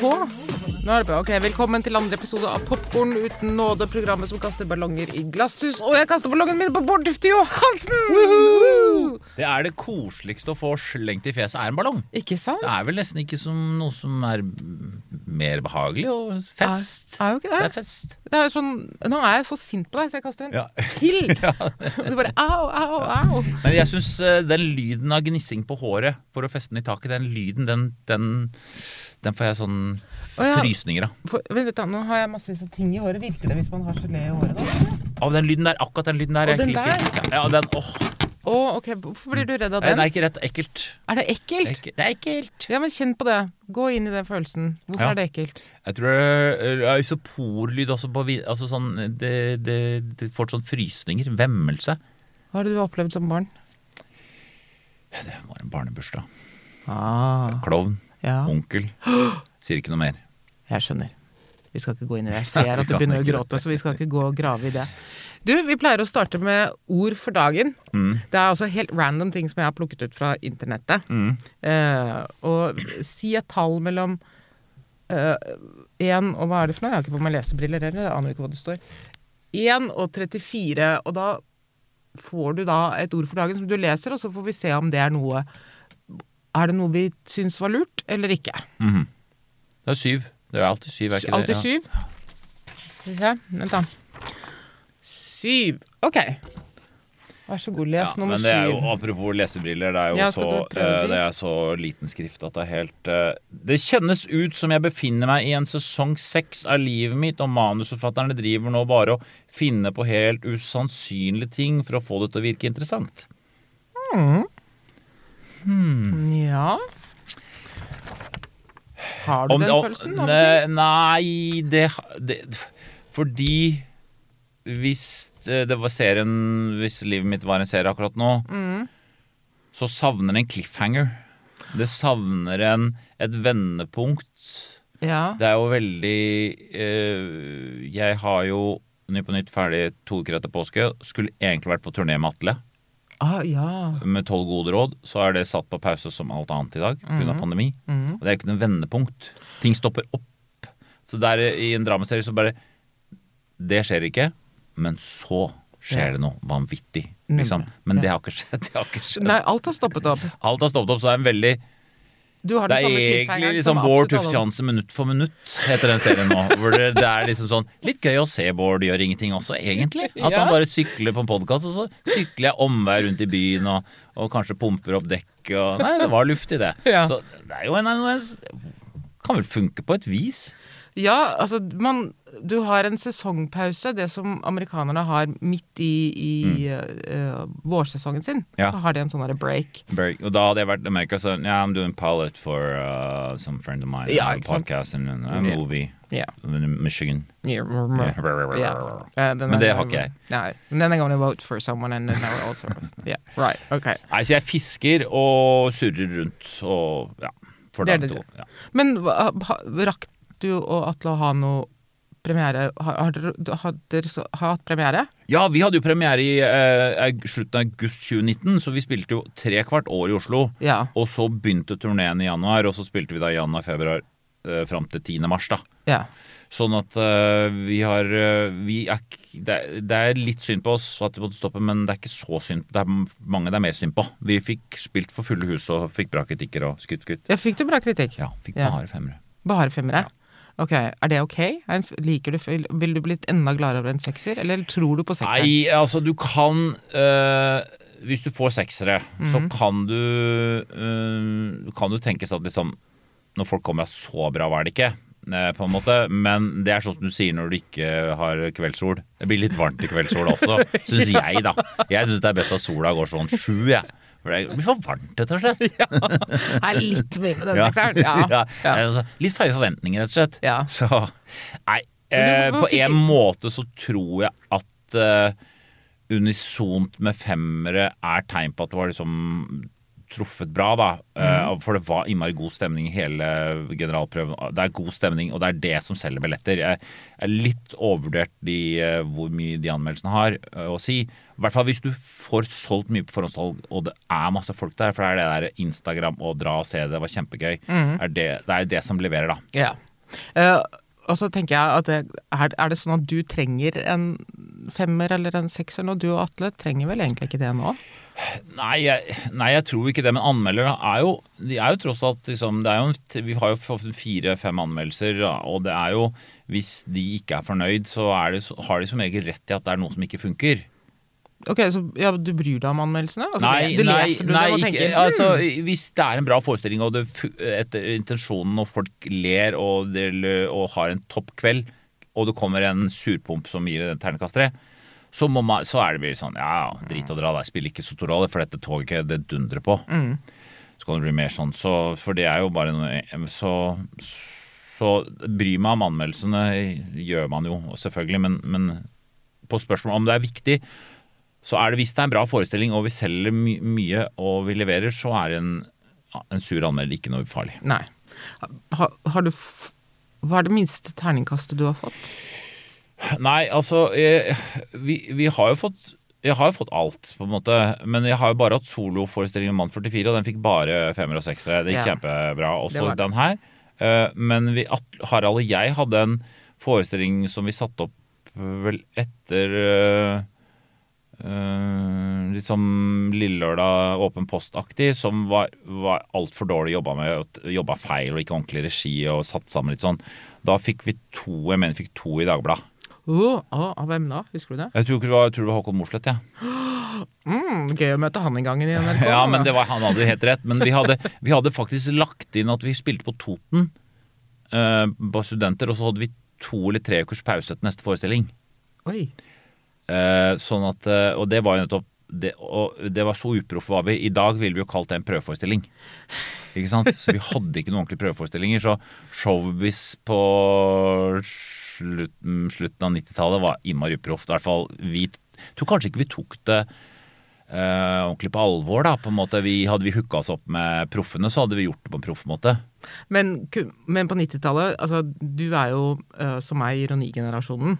På. Nå er det på. Ok, Velkommen til andre episode av Popkorn uten nåde, programmet som kaster ballonger i glasshus. Og jeg kaster ballongen min på Bård Dufte Johansen! Woohoo! Det er det koseligste å få slengt i fjeset, er en ballong. Ikke sant? Det er vel nesten ikke som noe som er mer behagelig og fest. Er- er jo ikke det. Det er fest. Det er jo sånn, Nå er jeg så sint på deg, så jeg kaster en Ja. til. Og du bare au, au, au. Men jeg syns den lyden av gnissing på håret for å feste den i taket, den lyden, den, den, den får jeg sånn ja. frysninger av. Nå har jeg massevis av ting i håret. Virker det hvis man har gelé i håret? da? Av den lyden der, akkurat den lyden der. Og den der? Ja, den, åh, Å, ok, Hvorfor blir du redd av den er ikke rett ekkelt. Er det ekkelt? Ekkel- Det er ekkelt. Ja, men kjenn på det. Gå inn i den følelsen. Hvorfor Ja. er det ekkelt? Jeg tror det er isoporlyd også på altså sånn, det, det, det får sånn frysninger. Vemmelse. Hva har du opplevd som barn? Det var en barnebursdag. Ah, Klovn. Ja. Onkel. Sier ikke noe mer. Jeg skjønner. Vi skal ikke gå inn i det. Jeg ser at du begynner å gråte, så vi skal ikke gå og grave i det. Du, vi pleier å starte med ord for dagen. Mm. Det er altså helt random ting som jeg har plukket ut fra internettet. Mm. Eh, og si et tall mellom én og hva er det for noe? Jeg har ikke på meg lesebriller heller, jeg aner ikke hva det står. 1 og 34, og da får du da et ord for dagen som du leser, og så får vi se om det er noe Er det noe vi syns var lurt, eller ikke? Mhm. Det er syv. Det er alltid syv, er ikke Alltid det? Ja. syv? Skal vi se, vent da. Syv. Ok. Vær så god, les Ja, nummer men det er jo, syv. apropos lesebriller, det er jo Ja, så, eh, de? det er så liten skrift at det er helt uh, Det kjennes ut som jeg befinner meg i en sesong seks av livet mitt, og manusforfatterne driver nå bare og finner på helt usannsynlige ting for å få det til å virke interessant. Ja. Har du Om- den om- følelsen? ne- Nei, det, det Fordi hvis det det var serien Hvis livet mitt var en serie akkurat nå, Mm. så savner det en cliffhanger. Det savner en et vendepunkt. Ja. Det er jo veldig eh, Jeg har jo Ny på nytt ferdig to uker etter påske. Skulle egentlig vært på turné med Atle. Ah, ja. Med tolv gode råd. Så er det satt på pause som alt annet i dag pga. Mm. av pandemi. Og det er ikke noe vendepunkt. Ting stopper opp. Så der i en dramaserie så bare Det skjer ikke, men så skjer Ja. det noe vanvittig. Liksom. Men Ja. det har ikke skjedd. Det har ikke skjedd. Nei, alt har stoppet opp. Alt har stoppet opp, så det er en veldig Du har Det den er egentlig liksom Bård Tufte Hansen minutt for minutt, heter den serien nå. Hvor det, det er liksom sånn Litt gøy å se Bård gjør ingenting også, egentlig. At Ja. han bare sykler på en podkast, og så sykler jeg omvei rundt i byen og, og kanskje pumper opp dekk og Nei, det var luftig, det. Ja. Så det er jo en Kan vel funke på et vis. Ja, altså man Du har en sesongpause, det som amerikanerne har midt i, i eh, vårsesongen sin. Mm. Ja. Så har de en sånn break. Break. Og da hadde jeg vært i Amerika, så yeah, I'm doing pilot for uh, some friend of mine. Ja, podcast and a movie Yeah. Michigan. Yeah. Yeah. Den Men det har ikke jeg. Nei. And then I'm gonna vote for someone and then I also Yeah, right. okay. Nei, så jeg fisker og surrer rundt og ja. For Det er det to. Ja. Men rakk du og Atle ha noe premiere? Har, dere, hatt premiere? Ja, vi hadde jo premiere i eh, slutten av august 2019, så vi spilte jo tre kvart år i Oslo. Ja. Og så begynte turneen i januar, og så spilte vi da i januar-februar eh, fram til 10. mars, da. ja. Sånn at uh, vi har eh, vi er, det, er- litt synd på oss at vi måtte stoppe, men det er ikke så synd. Det er mange det er mer synd på. Vi fikk spilt for fulle hus og fikk bra kritikker og skutt, skutt. ja. Fikk du bra kritikk? Ja, fikk Ja. bare femmere. Bare femmere? Ok, Er det ok? Er liker du, vil du blitt enda gladere over en sekser, eller tror du på sekser? Nei, altså du kan øh, Hvis du får seksere, så Mhm. kan du øh, Kan du tenkes at liksom Når folk kommer av så bra var det ikke, eh, på en måte. Men det er sånn som du sier når du ikke har kveldssol. Det blir litt varmt i kveldssol også, syns jeg, da. Jeg syns det er best at sola går sånn sju, jeg. For det blir for varmt, rett og slett. Det er litt mye med den sekseren. Ja. Ja, Ja. Litt feie forventninger, rett og slett. Ja. Så Nei, eh, på en måte så tror jeg at eh, unisont med femmere er tegn på at du har liksom truffet bra, da. Eh, Mhm. for det var innmari god stemning i hele generalprøven. Det er god stemning, og det er det som selger billetter. Jeg er litt overvurdert de, eh, hvor mye de anmeldelsene har eh, å si. I hvert fall hvis du får solgt mye på forhåndssalg, og det er masse folk der. For det er det der Instagram og dra og se det, det var kjempegøy. Mm. er det, det er det som leverer, da. Ja. Eh, og så tenker jeg at det, er, er det sånn at du trenger en femmer eller en sekser nå? Du og Atle trenger vel egentlig ikke det nå? Nei jeg, nei, jeg tror ikke det. Men anmeldere er jo De er jo tross alt liksom det er jo, Vi har jo fire-fem anmeldelser, og det er jo Hvis de ikke er fornøyd, så er det, har de som regel rett i at det er noe som ikke funker. Ok, så ja, du bryr deg om anmeldelsene? Altså, Nei, du nei, leser nei dem ikke, tenker altså, hmm, hvis det er en bra forestilling og det etter intensjonen og folk ler og, og har en topp kveld, og det kommer en surpomp som gir en ternekast tre, så, man, så er det bare sånn Ja, ja, drit og dra, det spiller ikke så stor rolle, for dette toget det dundrer på. Mm. Så kan det bli mer sånn, så, for det er jo bare noe Så, så bry meg om anmeldelsene gjør man jo selvfølgelig, men, men på spørsmål om det er viktig, så er det hvis det er en bra forestilling og vi selger my mye og vi leverer, så er en, en sur anmelder ikke noe farlig. Nei. Har, har du Hva er det minste terningkastet du har fått? Nei, altså eh, vi, vi har jo fått jeg har jo fått alt, på en måte, men jeg har jo bare hatt soloforestilling med Mann 44, og den fikk bare femmer og seksere. Det gikk Ja. kjempebra. Også den her. Eh, Men vi, Harald og jeg hadde en forestilling som vi satte opp eh, vel etter uh, litt Lille Lørdag, Åpen post-aktig, som var, var altfor dårlig jobba med. Jobba feil og ikke ordentlig regi og satt sammen litt sånn. Da fikk vi to, jeg mener fikk to i Dagbladet. Oh, oh, hvem da? Husker du det? Jeg tror, det var, jeg tror det var Håkon Mosleth, ja. Mm, gøy å møte han en gang i NRK. ja. Men det var, han hadde jo helt rett. Men vi hadde, vi hadde faktisk lagt inn at vi spilte på Toten uh, på studenter, og så hadde vi to eller tre ukers pause til neste forestilling. Oi. Eh, sånn at, eh, og det var jo nettopp det, og det var så uproff var vi. I dag ville vi jo kalt det en prøveforestilling. Ikke sant? Så vi hadde ikke noen ordentlige prøveforestillinger. Så showbiz på slutten, slutten av 90-tallet var innmari uproft. I hvert fall vi tror kanskje ikke vi tok det eh, ordentlig på alvor, da. På en måte. Vi, hadde vi hooka oss opp med proffene, så hadde vi gjort det på en proff måte. Men, men på 90-tallet, altså du er jo eh, som meg ironigenerasjonen.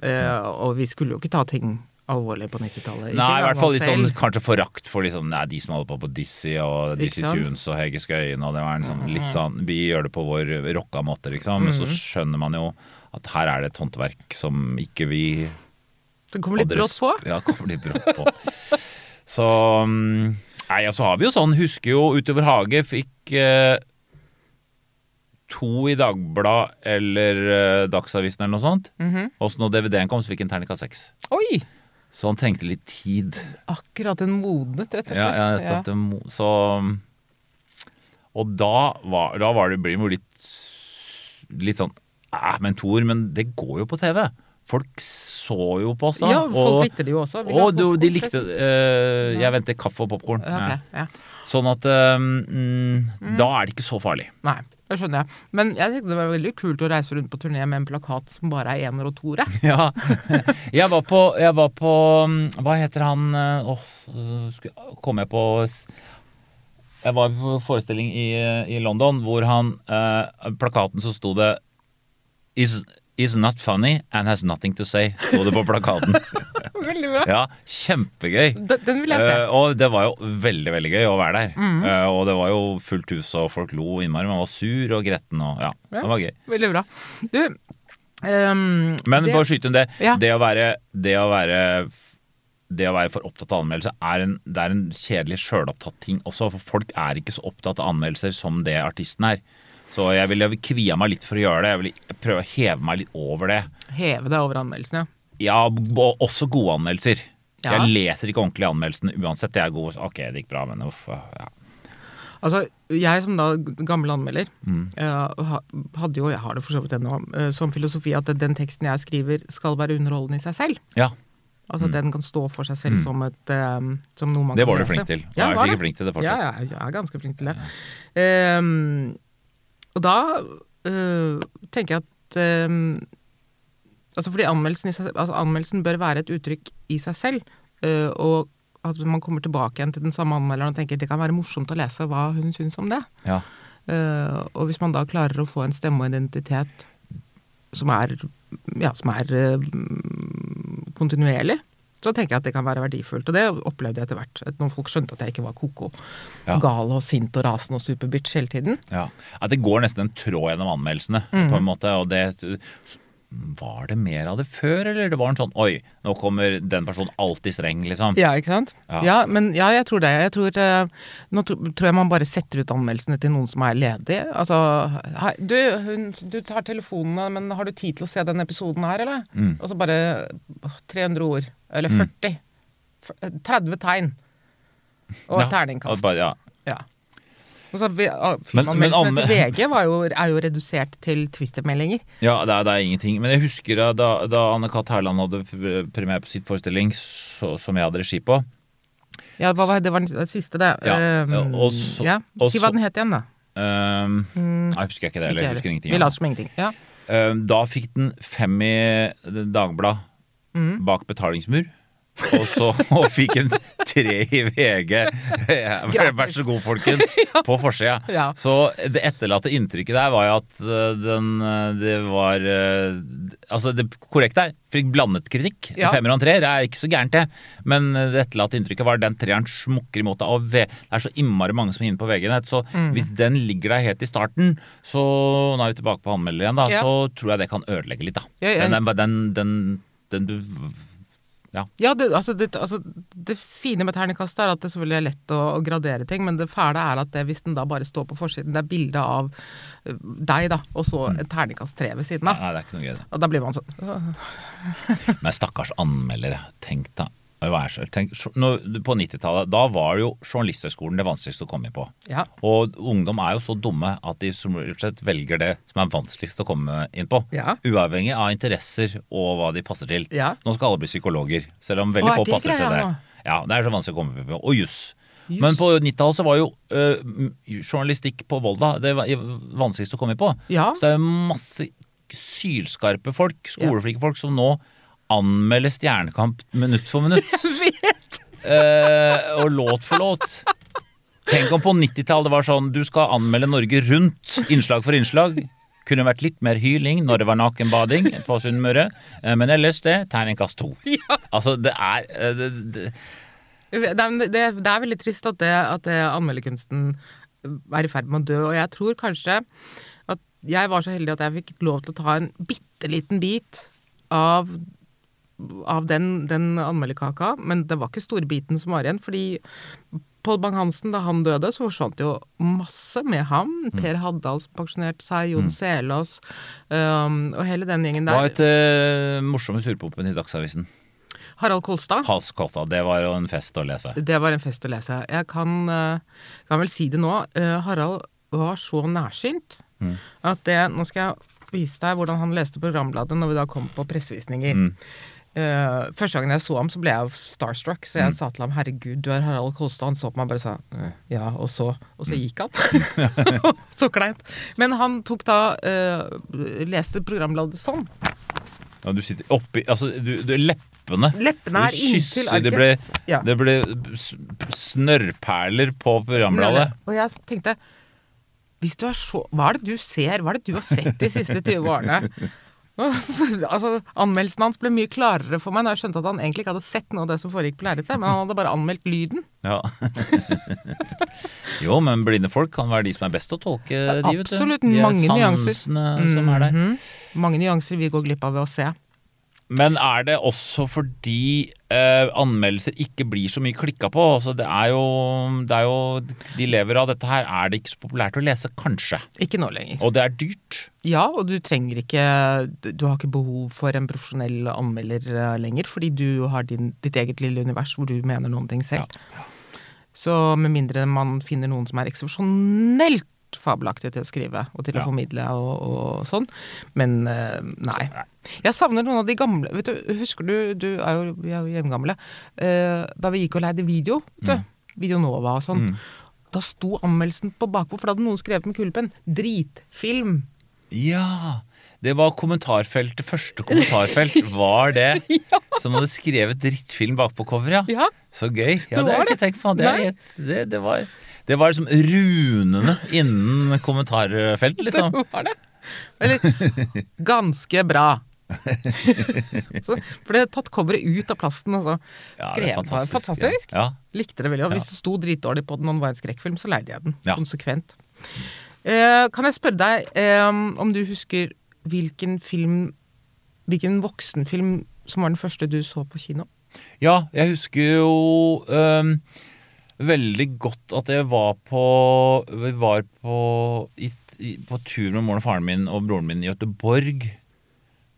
Eh, og vi skulle jo ikke ta ting alvorlig på 90-tallet. Nei, i hvert fall litt sånn kanskje forakt for liksom, nei, de som holder på på Dizzie og Dizzie? Mhm. Tunes og Hege Skøyen og det var en sånn, litt sånn Vi gjør det på vår rocka måte, liksom. Men så skjønner man jo at her er det et håndverk som ikke vi Det kommer litt brått på. Ja, Ja, kommer litt brått på. Så mm, Nei, og så har vi jo sånn, husker jo Utover hage fikk eh, to i Dagbladet eller eh, Dagsavisen eller noe sånt. Mhm. Og så når DVD-en kom, så fikk han terningkast seks. Oi! Så han trengte litt tid. Akkurat en modnet, rett og slett. Ja, ja slett. må, så Og da var, da var det blir litt Litt sånn Æh, men Tor, men det går jo på TV. Folk så jo på oss da. Ja, folk og, likte det jo også. Og du, de likte eh, Jeg venter kaffe og popkorn. Ja, ja. Sånn at eh, mm, Da er det ikke så farlig. Nei, det skjønner jeg. Men jeg tenkte det var veldig kult å reise rundt på turné med en plakat som bare er ener og toere. Ja. Jeg var på, jeg var på mm, Hva heter han eh, Åh, skulle- kom jeg på Jeg var på forestilling i, i London hvor han eh, Plakaten så sto det is, is not funny and has nothing to say, sto det på plakaten. Veldig bra. Ja, kjempegøy. Den, den vil jeg se. Uh, og det var jo veldig veldig gøy å være der. Eh, og det var jo fullt hus, og folk lo innmari. Man var sur og gretten og ja, Ja. det var gøy. Veldig bra. Du um, Men det- bare skyte inn det. Ja. Det å være Det å være det å være for opptatt av anmeldelse er en, det er en kjedelig sjølopptatt ting også. For folk er ikke så opptatt av anmeldelser som det artisten er. Så jeg ville kvia meg litt for å gjøre det. Jeg ville prøve å heve meg litt over det. Heve deg over anmeldelsen, ja. Ja, og også gode anmeldelser. Ja. Jeg leser ikke ordentlig anmeldelsen uansett. Jeg er god. Ok, det gikk bra, men uff. Ja. Altså, jeg som da gammel anmelder, Mm. eh, hadde jo, jeg har det for så vidt ennå, eh, som filosofi at den teksten jeg skriver skal være underholdende i seg selv. ja. Altså Den kan stå for seg selv som, et, um, som noe man Mm. Det kan var du flink til. Ja, jeg er sikkert flink til det fortsatt. Ja, ja, jeg er ganske flink til det. Ehm, og da øh, tenker jeg at øh, Altså fordi anmeldelsen, seg, altså anmeldelsen bør være et uttrykk i seg selv. øh, og at man kommer tilbake igjen til den samme anmelderen og tenker det kan være morsomt å lese hva hun syns om det. Ja. Uh, og hvis man da klarer å få en stemme og identitet som er, ja, som er eh, kontinuerlig, så tenker jeg at det kan være verdifullt. Og det opplevde jeg etter hvert. Noen folk skjønte at jeg ikke var koko, Ja. gal og sint og rasende og superbitch hele tiden. Ja. ja. det går nesten en tråd gjennom anmeldelsene, mm. på en måte. Og det Var det mer av det før, eller det var en sånn Oi, nå kommer den personen alltid streng, liksom. Ja, ikke sant? Ja. Ja, men ja, jeg tror det. Jeg tror, eh, nå tro, tror jeg man bare setter ut anmeldelsene til noen som er ledig. Altså hei, du, hun, du tar telefonene, men har du tid til å se den episoden her, eller? Mm. Og så bare 300 ord. Eller 40. Mm. 30 tegn. Og Ja, terningkast. Og bare- Ja. Ja. Og så vi- Men- men Filmanmeldelsene til VG var jo, er jo redusert til Twitter-meldinger. Ja, det er, det er ingenting. Men jeg husker da, da, da Anne Kat. Herland hadde pre- premiere på sitt forestilling, så, som jeg hadde regi på. Ja, det var, det var den siste, det. Ja, um, ja, og så- ja. og Si hva den het igjen, da. Um, jeg husker ikke det, eller jeg husker ingenting. Vi la later det. som ingenting. Ja. Um, da fikk den fem i Dagbladet Mm. bak betalingsmur. Og så og fikk en tre i VG. Vær så god, folkens. På forsida. Ja. Så det etterlatte inntrykket der var jo at uh, den uh, Det var uh, Altså, det korrekte er fikk blandet kritikk. Ja. Femmer og en treer er ikke så gærent, det. Men det etterlatte inntrykket var den treeren smukker imot deg. Og det er så innmari mange som er inne på VG-nett, så Mm. hvis den ligger der helt i starten, så Nå er vi tilbake på anmelder igjen, da. Ja. Så tror jeg det kan ødelegge litt, da. Den, den, den, den du Ja, det, altså, det, altså, det fine med terningkast er at det selvfølgelig er lett å, å gradere ting, men det fæle er at det, hvis den da bare står på forsiden, det er bilde av deg, da, og så et terningkast tre ved siden av. Nei, det er ikke noe gøy, det. Og da blir man sånn Men stakkars anmeldere. Tenk da. Tenk, på 90-tallet, da var jo Journalisthøgskolen det vanskeligste å komme inn på. Ja. Og ungdom er jo så dumme at de som sett velger det som er vanskeligst å komme inn på. Ja. Uavhengig av interesser og hva de passer til. Ja. Nå skal alle bli psykologer, selv om veldig få passer til det. nå? Ja, Det er så vanskelig å komme inn på. Og juss. Men på 90-tallet så var jo øh, journalistikk på Volda det var vanskeligst å komme inn på. Så det er jo masse sylskarpe folk, skoleflinke folk, som nå anmelder Stjernekamp minutt for minutt. Jeg eh, og låt for låt. Tenk om på 90-tallet det var sånn du skal anmelde Norge rundt, innslag for innslag. Kunne vært litt mer hyling når det var nakenbading på Sunnmøre, eh, men ellers det, terningkast to. Altså, det er eh, det, det, Det, er- det, det er veldig trist at, det, at det anmelderkunsten er i ferd med å dø, og jeg tror kanskje at jeg var så heldig at jeg fikk lov til å ta en bitte liten bit av, av den, den anmelderkaka, men det var ikke storbiten som var igjen, fordi Pål Bang-Hansen, da han døde, så forsvant jo masse med ham. Per Haddal som pensjonerte seg, Jon Selås, um, og hele den gjengen var Hva et uh, morsomme surpompen i Dagsavisen. Harald Kolstad. Hals Kolstad, det var jo en fest å lese. Det var en fest å lese. Jeg kan, uh, kan vel si det nå. Uh, Harald var så nærsynt at det Nå skal jeg vise deg hvordan han leste programbladet når vi da kom på pressevisninger. Eh, første gangen jeg så ham, så ble jeg starstruck, så jeg sa til ham 'herregud, du er Harald Kolstad'. Han så på meg og bare sa «Eh, 'ja', og så, og så gikk han. så kleint. Men han tok da uh, Leste programbladet sånn. Ja, du sitter oppi Altså, du, du leppene Leppene er inntil arket. Det ble, Ja. det ble snørrperler på programbladet. Og jeg tenkte hvis du er så, Hva er det du ser? Hva er det du har sett de siste 20 årene? altså, Anmeldelsen hans ble mye klarere for meg når jeg skjønte at han egentlig ikke hadde sett noe av det som foregikk på lerretet, men han hadde bare anmeldt lyden. Ja. jo, men blinde folk kan være de som er best til å tolke de, vet du. Absolutt, De mange nyanser. som er der. Mhm. Mange nyanser vi går glipp av ved å se. Men er det også fordi eh, anmeldelser ikke blir så mye klikka på? Altså, det, er jo, det er jo De lever av dette her. Er det ikke så populært å lese? Kanskje. Ikke nå lenger. Og det er dyrt. Ja, og du trenger ikke Du har ikke behov for en profesjonell anmelder eh, lenger, fordi du har din, ditt eget lille univers hvor du mener noen ting selv. Så med mindre man finner noen som er eksepsjonelt fabelaktig til å skrive og til Ja. å formidle og, og sånn. Men eh, nei. Jeg savner noen av de gamle vet du, Husker du, du er jo, vi er jo hjemgamle, eh, da vi gikk og leide video, vet du. Video Nova og sånn. Da sto anmeldelsen på bakpå, for da hadde noen skrevet med kulepenn 'dritfilm'. Ja! Det var kommentarfeltet, første kommentarfelt var det som hadde skrevet drittfilm bakpå coveret, ja. Ja. Så gøy. Ja, Det det har jeg ikke tenkt på. Det, det, det, var, det var liksom runene innen kommentarfeltet, liksom. Var det? Eller ganske bra. så, for det er tatt coveret ut av plasten og så Ja, det fantastisk. fantastisk. Ja. Likte det veldig. Ja. hvis det sto dritdårlig på den og det var en skrekkfilm, så leide jeg den. Ja. Konsekvent. Eh, kan jeg spørre deg eh, om du husker hvilken film Hvilken voksenfilm som var den første du så på kino? Ja, jeg husker jo øhm, veldig godt at jeg var på Vi var på, i, på tur med moren og faren min og broren min i Göteborg.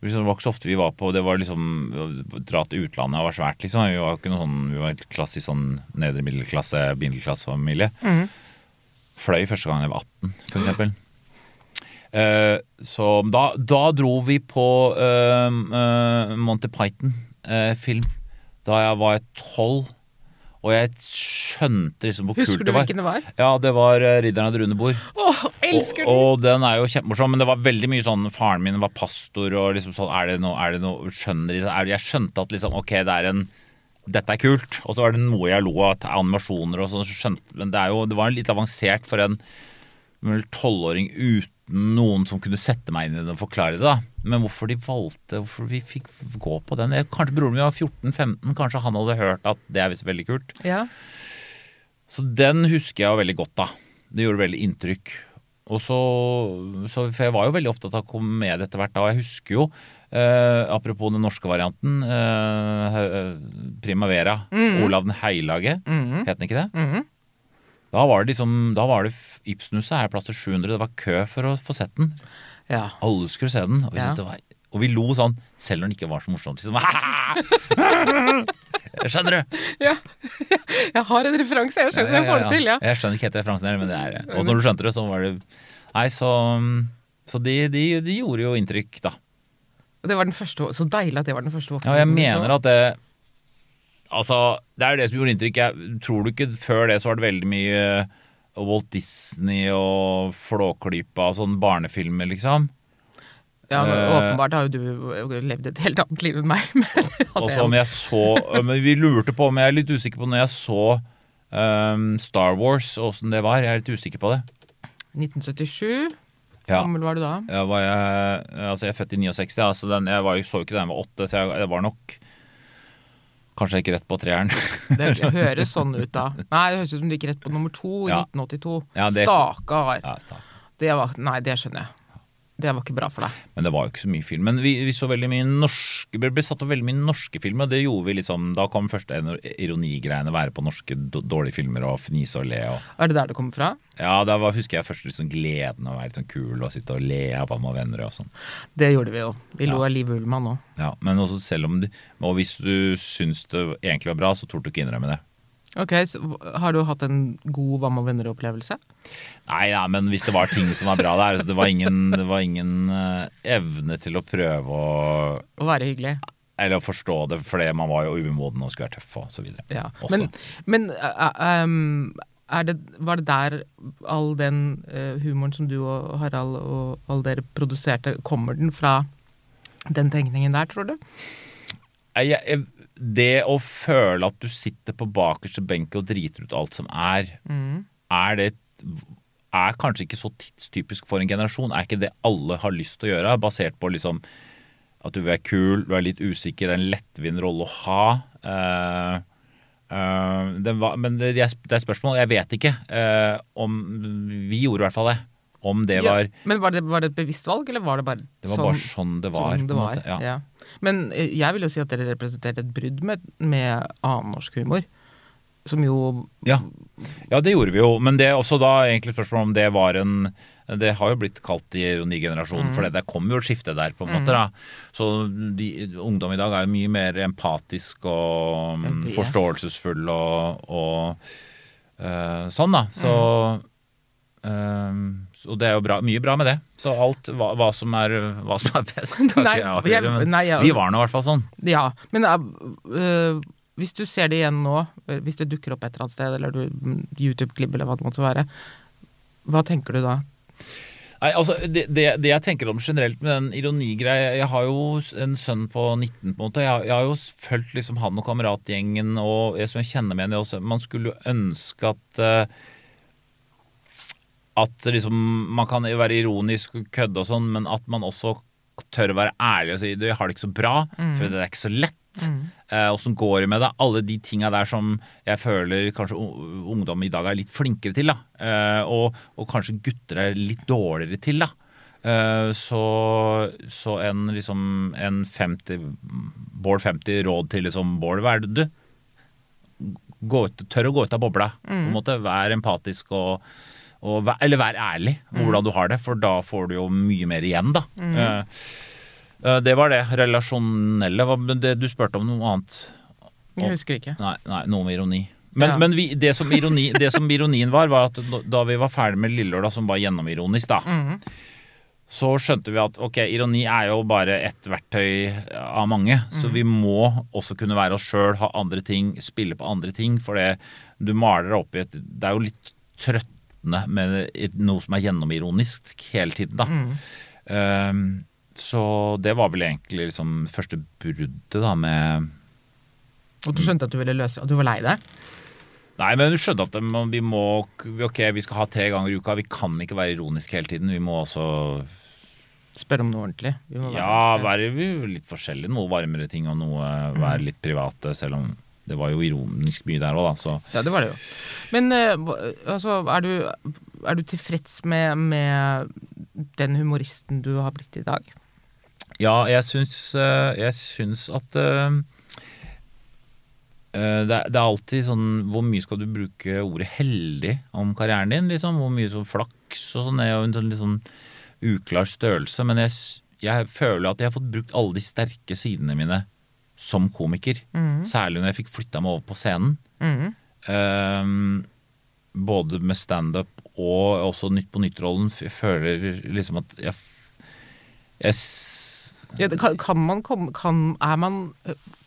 Liksom, Det var ikke så ofte vi var på Det var liksom Dra til utlandet var svært, liksom. Vi var ikke noe sånn Vi var klassisk sånn nedre middelklasse, middelklassefamilie. Fløy første gang jeg var 18, for eksempel. Uh, så da, da dro vi på uh, uh, Monty Python-film da jeg var tolv. Og jeg skjønte liksom hvor Husker kult du det var. hvilken det var? Ja, det var eh, 'Ridderen av det runde bord'. Åh, elsker Og, den! og den er jo kjempemorsom, men det var veldig mye sånn Faren min var pastor, og liksom sånn Er det noe, er det noe Skjønner de det? Jeg skjønte at liksom Ok, det er en Dette er kult. Og så var det noe jeg lo av, animasjoner og sånn. så skjønte- Men det jo Det var litt avansert for en tolvåring uten noen som kunne sette meg inn i det og forklare det. da Men hvorfor de valgte Hvorfor vi fikk gå på den Kanskje broren min var 14-15, kanskje han hadde hørt at det er visst veldig kult. Ja. Så den husker jeg jo veldig godt, da. Det gjorde veldig inntrykk. Og så, så For jeg var jo veldig opptatt av komedie etter hvert da, og jeg husker jo eh, Apropos den norske varianten, eh, eh, Primavera. Olav den heilage, het den ikke det? Mhm. Da var det liksom Da var det Ibsenhuset her plass til 700. Det var kø for å få sett den. ja. Alle skulle se den. Og vi, Ja. det var, og vi lo sånn, selv når den ikke var så morsom. Liksom. Skjønner du? Jeg har en referanse, jeg skjønner jeg får det til, ja. Jeg skjønner ikke helt referansen her, men det er Og når du skjønte det, så var det Nei, så Så de, de, de gjorde jo inntrykk, da. Det var den første, så deilig at det var den første Ja, voksne. og jeg mener at det Altså, det er jo det som gjorde inntrykk. Jeg tror du ikke før det så var det veldig mye Walt Disney og Flåklypa og sånn barnefilmer, liksom. Ja, men Eh, åpenbart har jo du levd et helt annet liv enn meg. Men, altså, også om jeg så Men vi lurte på om jeg er litt usikker på når jeg så um, Star Wars, og åssen det var. Jeg er litt usikker på det. 1977, Ja. gammel var du da? Jeg, var, jeg, altså jeg er født i 69, ja, så den, jeg var, så ikke den jeg var åtte, så jeg, jeg var nok Kanskje ikke rett på treeren. Det høres sånn ut da. Nei, det høres ut som du gikk rett på nummer to i Ja. 1982. Ja, det- Stakkar. ja, Det var, nei, det skjønner jeg. Det var ikke bra for deg. men det var jo ikke så mye film. Men vi, vi så veldig mye norske Det ble satt opp veldig mye norske filmer, og det gjorde vi liksom Da kom første ironigreiene være på norske dårlige filmer og fnise og le og Er det der det kommer fra? Ja, da var, husker jeg først liksom gleden av å være litt sånn kul og sitte og le av mamma og venner og sånn. Det gjorde vi jo. Vi lo Ja. av Liv Ullmann òg. Ja, men også selv om du, Og hvis du syns det egentlig var bra, så torde du ikke innrømme det. Ok, så har du hatt en god Hva med venner-opplevelse? Nei, ja, men hvis det var ting som var bra der, så det var ingen, det var ingen eh, evne til å prøve å Å være hyggelig? Eller å forstå det, fordi man var jo umoden og skulle være tøff og så videre. Ja. Men, men uh, um, det, var det der all den uh, humoren som du og Harald og alle dere produserte, kommer den fra den tenkningen der, tror du? Jeg, jeg, det å føle at du sitter på bakerste benk og driter ut alt som er, er det er kanskje ikke så tidstypisk for en generasjon. Er ikke det alle har lyst til å gjøre, basert på liksom at du er kul, du er litt usikker, det er en lettvint rolle å ha. Uh, uh, det var, men det, det er spørsmål. Jeg vet ikke uh, om Vi gjorde i hvert fall det. Om det var Ja, men var det, var det et bevisst valg, eller var det bare Det var bare sånn det var. sånn det var? måte, ja. Ja. Men jeg vil jo si at dere representerte et brudd med, med annen norsk humor. Som jo Ja. Ja, det gjorde vi jo. Men det er også da egentlig spørsmålet om det var en Det har jo blitt kalt ironigenerasjonen, for det, kom jo et skifte der, på en måte. da. Så de, ungdom i dag er jo mye mer empatisk og mm, forståelsesfull og, og uh, sånn, da. Så eh, og det er jo bra, mye bra med det. Så alt hva, hva, som, er, hva som er best, skal Nei, ikke jeg avgjøre. Men vi var nå i hvert fall sånn. Ja, men øh, hvis du ser det igjen nå, øh, hvis det dukker opp et eller annet sted, eller du mm, YouTube-klipp eller hva det måtte være, hva tenker du da? Nei, altså, det, det, det jeg tenker om generelt med den ironigreia Jeg har jo en sønn på 19, på en måte. Jeg, jeg har jo fulgt liksom han og kameratgjengen og jeg som jeg kjenner med henne også. Man skulle jo ønske at uh, At liksom Man kan jo være ironisk og kødde og sånn, men at man også tør å være ærlig og si du, jeg har det ikke så bra, for det er ikke så lett. Eh, Åssen går det med det? Alle de tinga der som jeg føler kanskje ungdom i dag er litt flinkere til. da Eh, og, og kanskje gutter er litt dårligere til. da Eh, så, så en liksom En 50 Bård 50 råd til liksom Bård, hva er det du? Gå ut, tør å gå ut av bobla. På en måte Vær empatisk og, og vær, Eller vær ærlig om hvordan du har det, for da får du jo mye mer igjen, da. Mm. eh, det var det. Relasjonelle. Du spurte om noe annet. Jeg husker ikke. Nei, nei noe med ironi. Men, Ja. men vi, det, som ironi, det som ironien var, var at da vi var ferdig med Lillelørdag, som var gjennomironisk, da, Mhm. så skjønte vi at ok, ironi er jo bare ett verktøy av mange. Så vi må også kunne være oss sjøl, ha andre ting, spille på andre ting. For det du maler deg opp i et Det er jo litt trøttende med noe som er gjennomironisk hele tiden, da. Um, så det var vel egentlig liksom første bruddet da med Og du skjønte at du ville løse At du var lei deg? Nei, men du skjønte at vi må Ok, vi skal ha tre ganger i uka. Vi kan ikke være ironiske hele tiden. Vi må også Spørre om noe ordentlig. Være- Ja, være vi- litt forskjellige. Noe varmere ting og noe være litt private, selv om det var jo ironisk mye der òg, da. Så Ja, det var det jo. Men eh, altså, er du, er du tilfreds med, med den humoristen du har blitt i dag? Ja, jeg syns, eh, jeg syns at eh, eh, det, er, det er alltid sånn Hvor mye skal du bruke ordet heldig om karrieren din? liksom? Hvor mye sånn flaks og sånn? Er jo en sånn litt sånn uklar størrelse. Men jeg, jeg føler at jeg har fått brukt alle de sterke sidene mine som komiker. Særlig når jeg fikk flytta meg over på scenen. Mm. Ehm, både med standup og også Nytt på nytt-rollen. Jeg føler liksom at jeg, jeg Ja, kan, kan man komme kan, er man,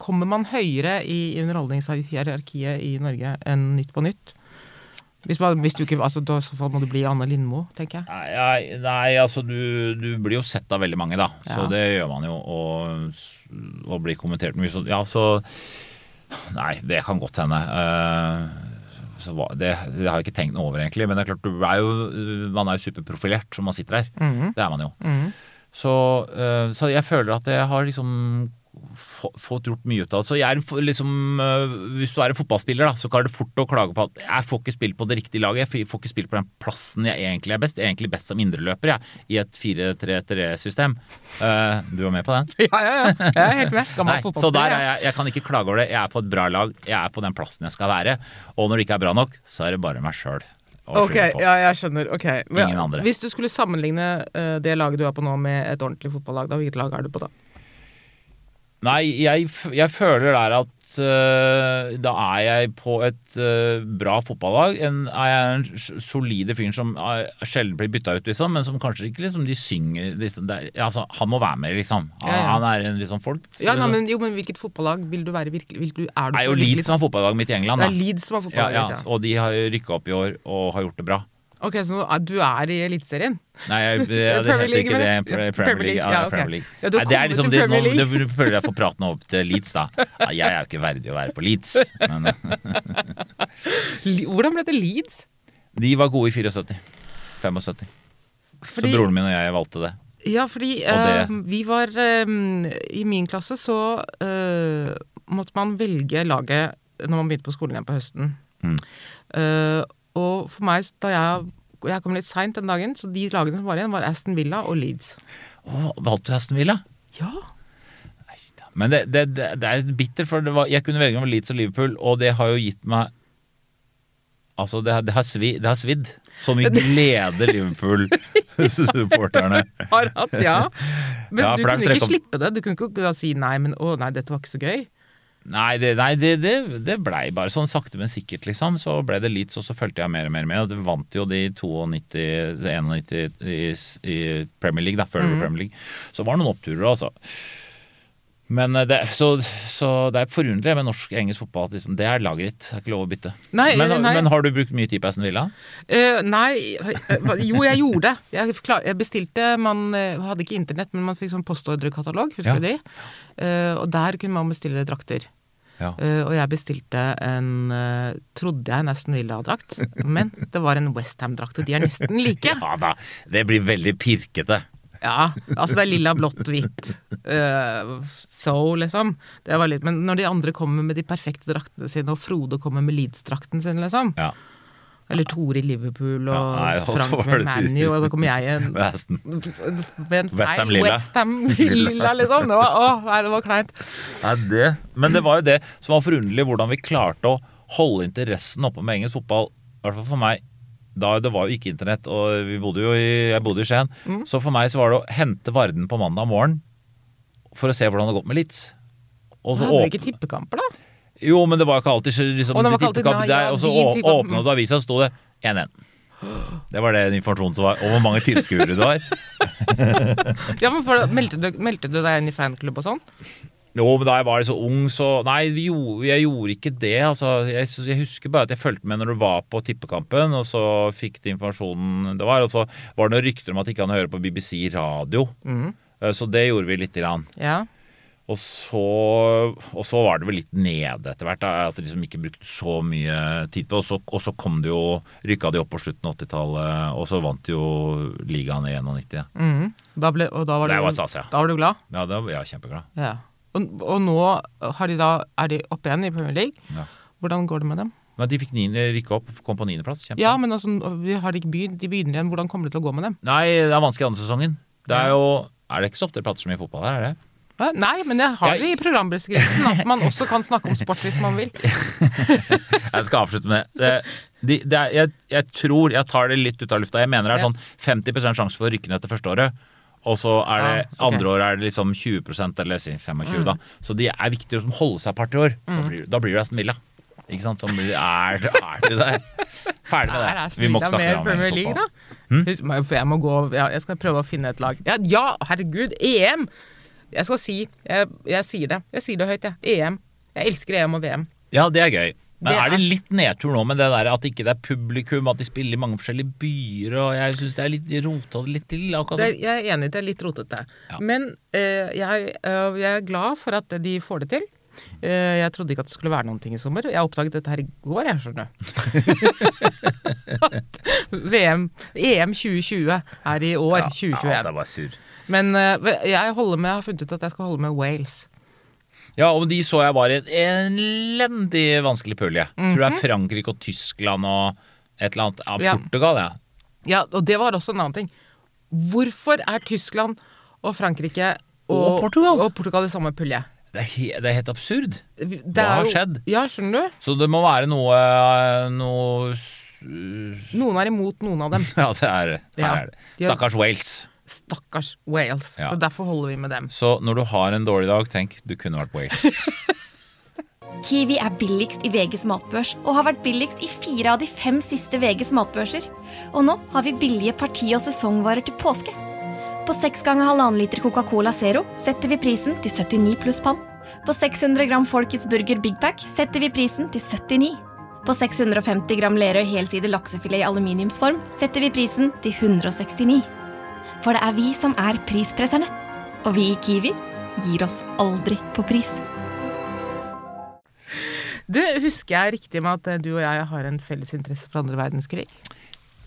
Kommer man høyere i underholdningshierarkiet i Norge enn Nytt på nytt? Hvis, man, hvis du ikke, altså, da, så må du bli Anne Lindmo, tenker jeg. Nei, nei, altså du, du blir jo sett av veldig mange, da. Så Ja. det gjør man jo. Og, og blir kommentert mye. Så ja, så Nei, det kan godt hende. Uh, så det, det har jeg ikke tenkt noe over, egentlig. Men det er klart, du er jo, man er jo superprofilert som man sitter her. Mhm. Det er man jo. Mhm. Så, uh, så jeg føler at jeg har liksom fått gjort mye ut av det. Så jeg er liksom eh, Hvis du er en fotballspiller, da, så kan det fort å klage på at jeg får ikke spilt på det riktige laget. Jeg får ikke spilt på den plassen jeg egentlig er best. Jeg er egentlig best som indreløper, jeg, i et 4-3-3-system. Uh, du var med på den? Ja, ja, ja. Jeg er helt med. Gammel Nei, så der er jeg, jeg kan ikke klage over det. Jeg er på et bra lag. Jeg er på den plassen jeg skal være. Og når det ikke er bra nok, så er det bare meg sjøl. Ok, ja, jeg skjønner. ok Men, Ingen andre. Hvis du skulle sammenligne eh, det laget du er på nå med et ordentlig fotballag, da, hvilket lag er du på da? Nei, jeg, f- jeg føler der at da er jeg på et øh, bra fotballag. En, er jeg en solide fyr som er, sjelden blir bytta ut, liksom, men som kanskje ikke liksom, de synger liksom, er, altså, Han må være med, liksom. Han, Ja, ja. han er en liksom folk. Ja, nei, liksom. men, jo, men Hvilket fotballag vil du være virkelig? Vil du, er du er jo Leeds som er fotballaget mitt i England. Det er Leeds som er Ja, fotballaget. ja, Ja, og de har rykka opp i år og har gjort det bra. Ok, Så nå du er i Eliteserien? Nei, jeg, det, det heter ikke det. jeg. Premier League. Ja. Premier League. Ja, du har det er kommet liksom til nå, det føler jeg får praten opp til Leeds, da. Ja, jeg er jo ikke verdig å være på Leeds. Men Hvordan ble det Leeds? de var gode i 74. 75. Fordi, Så broren min og jeg valgte det. Ja, fordi uh, vi var eh, I min klasse så uh, måtte man velge laget når man begynte på skolen igjen på høsten. Mm. Og for meg, da jeg jeg kom litt seint den dagen, så de lagene som var igjen, var Aston Villa og Leeds. Å, valgte du Aston Villa? Ja. Neida. Men det, det, det, er bitter, for det var, jeg kunne velge mellom Leeds og Liverpool, og det har jo gitt meg Altså, det, har- det, har, svi, det har svidd. Så mye glede Liverpool-supporterne. Har hatt, ja. Men Ja, du kunne ikke slippe det. Du kunne ikke si nei, men å nei, dette var ikke så gøy. Nei, det, nei det, det, det blei bare sånn sakte, men sikkert, liksom. Så ble det Leeds, og så fulgte jeg mer og mer med. Og det vant jo de 92, 91 i, i Premier League, da, før ble Premier League. Så var det noen oppturer, altså. Men eh, det, så, så det er forunderlig med norsk-engelsk fotball at liksom, det er laget ditt. Det er ikke lov å bytte. Nei, men, nei. men har du brukt mye tid på Aston Villa? Uh, nei eh, Jo, jeg gjorde det. Jeg, jeg bestilte Man eh, hadde ikke internett, men man fikk sånn postordrekatalog, husker Ja. du de? Uh, og der kunne man bestille drakter. Ja. Uh, og jeg bestilte en uh, Trodde jeg nesten Villa-drakt, men det var en Westham-drakt, og de er nesten like. Ja da, det blir veldig pirkete. Ja, altså det er lilla, blått, hvitt. Uh, so, liksom. Det var litt, men når de andre kommer med de perfekte draktene sine, og Frode kommer med Leeds-drakten sin, liksom. Ja. Eller Tore i Liverpool og Ja, nei, Frank med Manny, ManU, og da kommer jeg en Med en feil lilla. Liksom. Det var, å, nei, det var kleint. Nei, det. Men det var jo det som var forunderlig, hvordan vi klarte å holde interessen oppe med engelsk fotball. I hvert fall for meg. Da det var jo ikke internett, og vi bodde jo i, jeg bodde i Skien. Mm. Så for meg så var det å hente Varden på mandag morgen for å se hvordan det hadde gått med Litz. Og så Hadde dere ikke tippekamper, da? Jo, men det var ikke alltid liksom, Og det de nei, der, Og så åpna du avisa, og sto det 1-1. Det var den informasjonen som var. Og hvor mange tilskuere det var. Ja, men for, meldte, du, meldte du deg inn i fanklubb og sånn? Jo, men da jeg var så ung, så Nei, vi gjorde, jeg gjorde ikke det. Altså, jeg, jeg husker bare at jeg fulgte med når du var på tippekampen, og så fikk de informasjonen det var. Og så var det noen rykter om at ikke han hører på BBC radio. Mm. Så det gjorde vi lite grann. Ja. Og så, og så var det vel litt nede etter hvert. Da, at de liksom ikke brukte så mye tid på. Og så, og så kom det jo Rykka de opp på slutten av 80-tallet, og så vant de jo ligaen i 91. Ja, Mhm. Da ble, og da var, Det du, var stas, ja. da var du glad? ja da var jeg kjempeglad. Ja. Og, og nå har de da, er de oppe igjen i Premier League. Ja. Hvordan går det med dem? Men de fikk niende, rykka opp, kom på niendeplass. Ja, men altså, vi har de ikke begynt, de begynner igjen. Hvordan kommer det til å gå med dem? Nei, det er vanskelig andre sesongen. Det er jo Er det ikke så ofte det prates så mye fotball her, er det? Nei, men jeg har det i programbeskrivelsen at man også kan snakke om sport hvis man vil. Jeg skal avslutte med det. det, det er, jeg, jeg tror Jeg tar det litt ut av lufta. Jeg mener det er sånn 50 sjanse for å rykke ned til første året. Og så er det Ja, ok. Mm. andre året er det liksom 20% eller 25 mm. da. Så det er viktig å holde seg et par-tre år. Da blir, da blir det Aston Villa. Ikke sant? Så blir, er, er det der. Ferdig med det. Vi må ikke snakke mer om Premier engelsk League, da? Husk, jeg må gå Jeg skal prøve å finne et lag. Ja, ja herregud! EM! Jeg skal si jeg, jeg sier det. Jeg sier det høyt, jeg. EM. Jeg elsker EM og VM. Ja, det er gøy. Men Det er det er- litt nedtur nå med det der at ikke det er publikum, at de spiller i mange forskjellige byer, og jeg syns det er litt rota det litt til? Akkurat Det, jeg er enig, det er litt rotete. Ja. Men eh, jeg, eh, jeg er glad for at de får det til. Eh, jeg trodde ikke at det skulle være noen ting i sommer. Jeg oppdaget dette her i går, jeg skjønner. At VM, EM 2020 er i år, ja, 2021. Ja, det var sur. Men eh, jeg med, har funnet ut at jeg skal holde med Wales. Ja, og de så jeg var i en elendig vanskelig pulje. Tror det er Frankrike og Tyskland og et eller annet. Mhm. Ja. Portugal, ja. Ja, og det var også en annen ting. Hvorfor er Tyskland og Frankrike og, Og Portugal? og Portugal i samme pulje? Det er, he, det er helt absurd. Det Hva har jo- skjedd? Ja, skjønner du? Så det må være noe, noe Noen er imot noen av dem. Ja, det er det. Ja. er det. Stakkars Wales. Stakkars Wales. Ja. Så derfor holder vi med dem. Så når du har en dårlig dag, tenk du kunne vært Wales. Kiwi er billigst i VGs matbørs og har vært billigst i fire av de fem siste VGs matbørser. Og nå har vi billige parti- og sesongvarer til påske. På seks ganger halvannen liter Coca-Cola Zero setter vi prisen til 79 pluss pann. På 600 gram Folkets Burger Big Pack setter vi prisen til 79. På 650 gram Lerøy helside laksefilet i aluminiumsform setter vi prisen til 169. For det er vi som er prispresserne. Og vi i Kiwi gir oss aldri på pris. Du, Husker jeg riktig med at eh, du og jeg har en felles interesse for andre verdenskrig?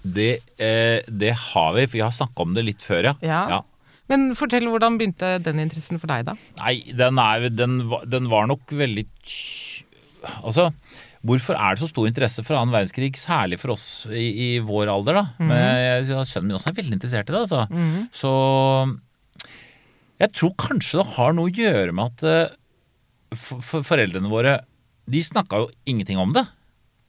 Det, eh, det har vi, for vi har snakka om det litt før, ja. ja. Ja. Men fortell, hvordan begynte den interessen for deg, da? Nei, den, er, den, den var nok veldig Altså, hvorfor er det så stor interesse for annen verdenskrig, særlig for oss i, i vår alder, da? Men jeg, sønnen min også er veldig interessert i det, altså. Så jeg tror kanskje det har noe å gjøre med at eh, for, for foreldrene våre De snakka jo ingenting om det.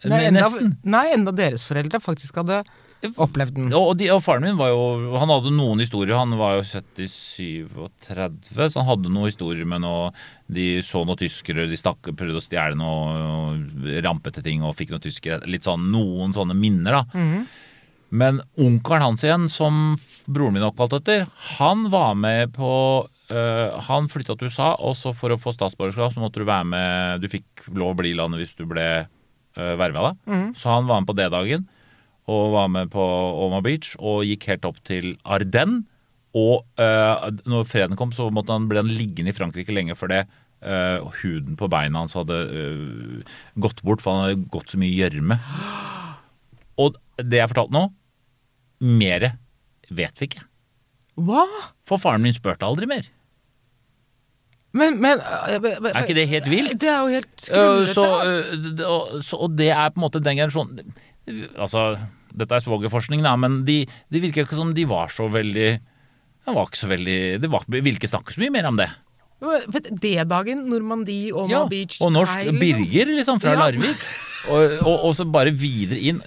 Nei, enda, nei, enda deres foreldre faktisk hadde opplevd den. Og, de, og faren min var jo Han hadde noen historier. Han var jo 77-30, så han hadde noen historier med noe De så noen tyskere, de stakk, prøvde å stjele noe rampete ting og fikk noen tyskere. Litt sånn noen sånne minner, da. Men onkelen hans igjen, som broren min er oppkalt etter, han var med på øh, Han flytta til USA, og så for å få statsborgerskap så måtte du være med Du fikk lov å bli i landet hvis du ble øh, verva, da. Så han var med på D-dagen og var med på Oma Beach og gikk helt opp til Ardennes. Og uh, når freden kom, så måtte han, ble han liggende i Frankrike lenge før det. Uh, huden på beina hans hadde uh, gått bort, for han hadde gått så mye gjørme. Og det jeg fortalte nå, mere vet vi ikke. Hva? For faren min spurte aldri mer. Men, men øh, øh, Er ikke det helt vilt? Det er jo helt Øh, Uh, så, uh, og, så, og det er på en måte den generasjonen Altså, dette er svogerforskning, da, men de, de virker ikke som de var så veldig Det var ikke så veldig Det ville ikke snakke så mye mer om det. D-dagen, Normandie, Oma Ja, Beach og norsk Heil, Birger, liksom, fra Ja. Larvik. Og, og, og så bare videre inn.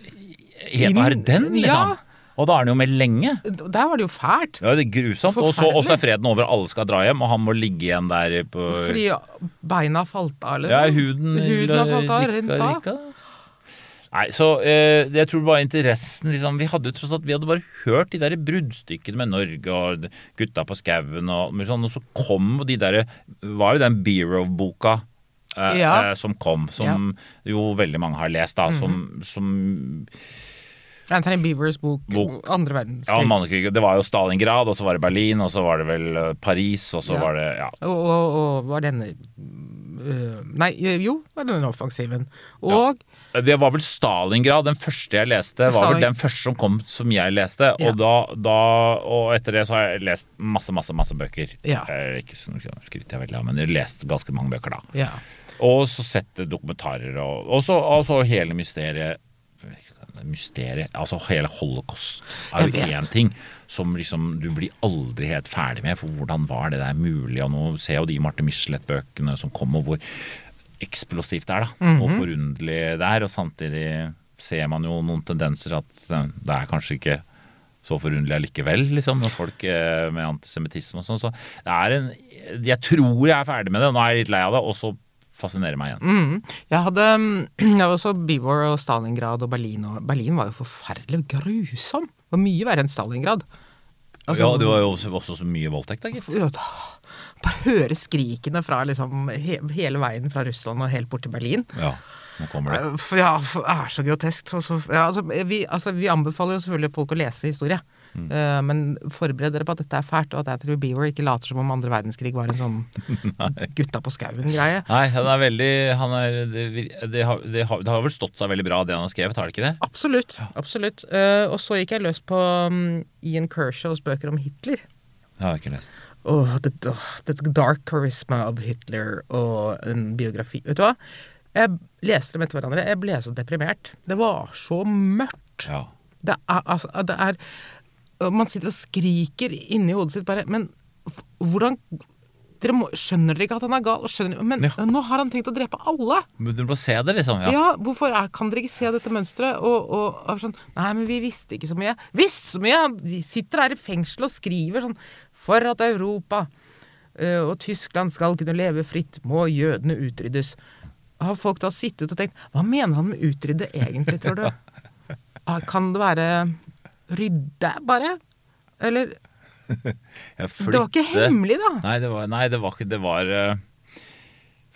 Helt Inn- Arden, liksom. ja. Og da er han jo med lenge. Der var det jo fælt. Ja, det er grusomt. Og så Forferdelig. og så er freden over, alle skal dra hjem, og han må ligge igjen der på Fordi beina falt av, liksom. Ja, huden Huden har falt av, rent av. Nei, så eh, jeg tror var interessen liksom, Vi hadde tross alt Vi hadde bare hørt de der bruddstykkene med Norge og Gutta på skauen og sånn, og så kom de der Var det den Beero-boka eh, Ja. eh, som kom, som jo veldig mange har lest, da, som, -hmm. som Anthony Beavers bok, Bok. andre Ja, verdenskrig. mannskrig. Det var jo Stalingrad, og så var det Berlin, og så var det vel eh, Paris, og så Ja. var det Ja. og, og, og var denne øh, Nei, jo, var denne offensiven. Og Det var vel Stalingrad, den første jeg leste. Var vel den første som kom som jeg leste. Ja. Og, da, da, og etter det så har jeg lest masse, masse masse bøker. Ja. Eh, Ikke skryter jeg veldig av, men jeg har lest ganske mange bøker da. ja. Og så sett dokumentarer, og, og, så, og så hele mysteriet Mysteriet Altså hele holocaust er jo én ting som liksom du blir aldri helt ferdig med. For hvordan var det der mulig? Og nå ser jo de Marte Michelet-bøkene som kom, og hvor eksplosivt det er, da. Mhm. Og forunderlig det er. Og samtidig ser man jo noen tendenser at eh, det er kanskje ikke så forunderlig allikevel, liksom, når folk eh, med antisemittisme og sånn. Så det er en Jeg tror jeg er ferdig med det, nå er jeg litt lei av det, og så fascinerer meg igjen. Mm. Jeg hadde Jeg var også Bivor og Stalingrad og Berlin, og Berlin var jo forferdelig grusom. Det var mye verre enn Stalingrad. Altså, ja, det var jo også, også så mye voldtekt, da, gitt. Bare høre skrikene fra liksom he, hele veien fra Russland og helt bort til Berlin. Ja, nå kommer det. Eh, For, ja, for det er så grotesk. Så, så, ja, altså, vi, altså, vi anbefaler jo selvfølgelig folk å lese historie. Mm. Eh, men forbered dere på at dette er fælt, og at Anthony Beaver ikke later som om andre verdenskrig var en sånn gutta på skauen-greie. Nei, han er veldig han er, det, det, har, det, har, det har vel stått seg veldig bra, det han har skrevet, har det ikke det? Absolutt. absolutt. Eh, og så gikk jeg løs på um, Ian Kershaws bøker om Hitler. Det har jeg ikke lest. Åh, the, det Dark Charisma of Hitler og en biografi. Vet du hva? Jeg leste dem etter hverandre. Jeg ble så deprimert. Det var så mørkt. Ja. Det er altså det er, Man sitter og skriker inni hodet sitt bare Men hvordan dere må, Skjønner dere ikke at han er gal? Skjønner, men Ja. nå har han tenkt å drepe alle! Men du må se det, liksom. Ja, Ja. hvorfor er, kan dere ikke se dette mønsteret? Og, og, og sånn Nei, men vi visste ikke så mye. Visst så mye! De sitter her i fengsel og skriver sånn For at Europa eh, og Tyskland skal kunne leve fritt, må jødene utryddes. Har folk da sittet og tenkt Hva mener han med utrydde egentlig, tror du? Ah, Kan det være rydde, bare? Eller Det var ikke hemmelig, da. Nei, det var, nei, det var ikke Det var eh,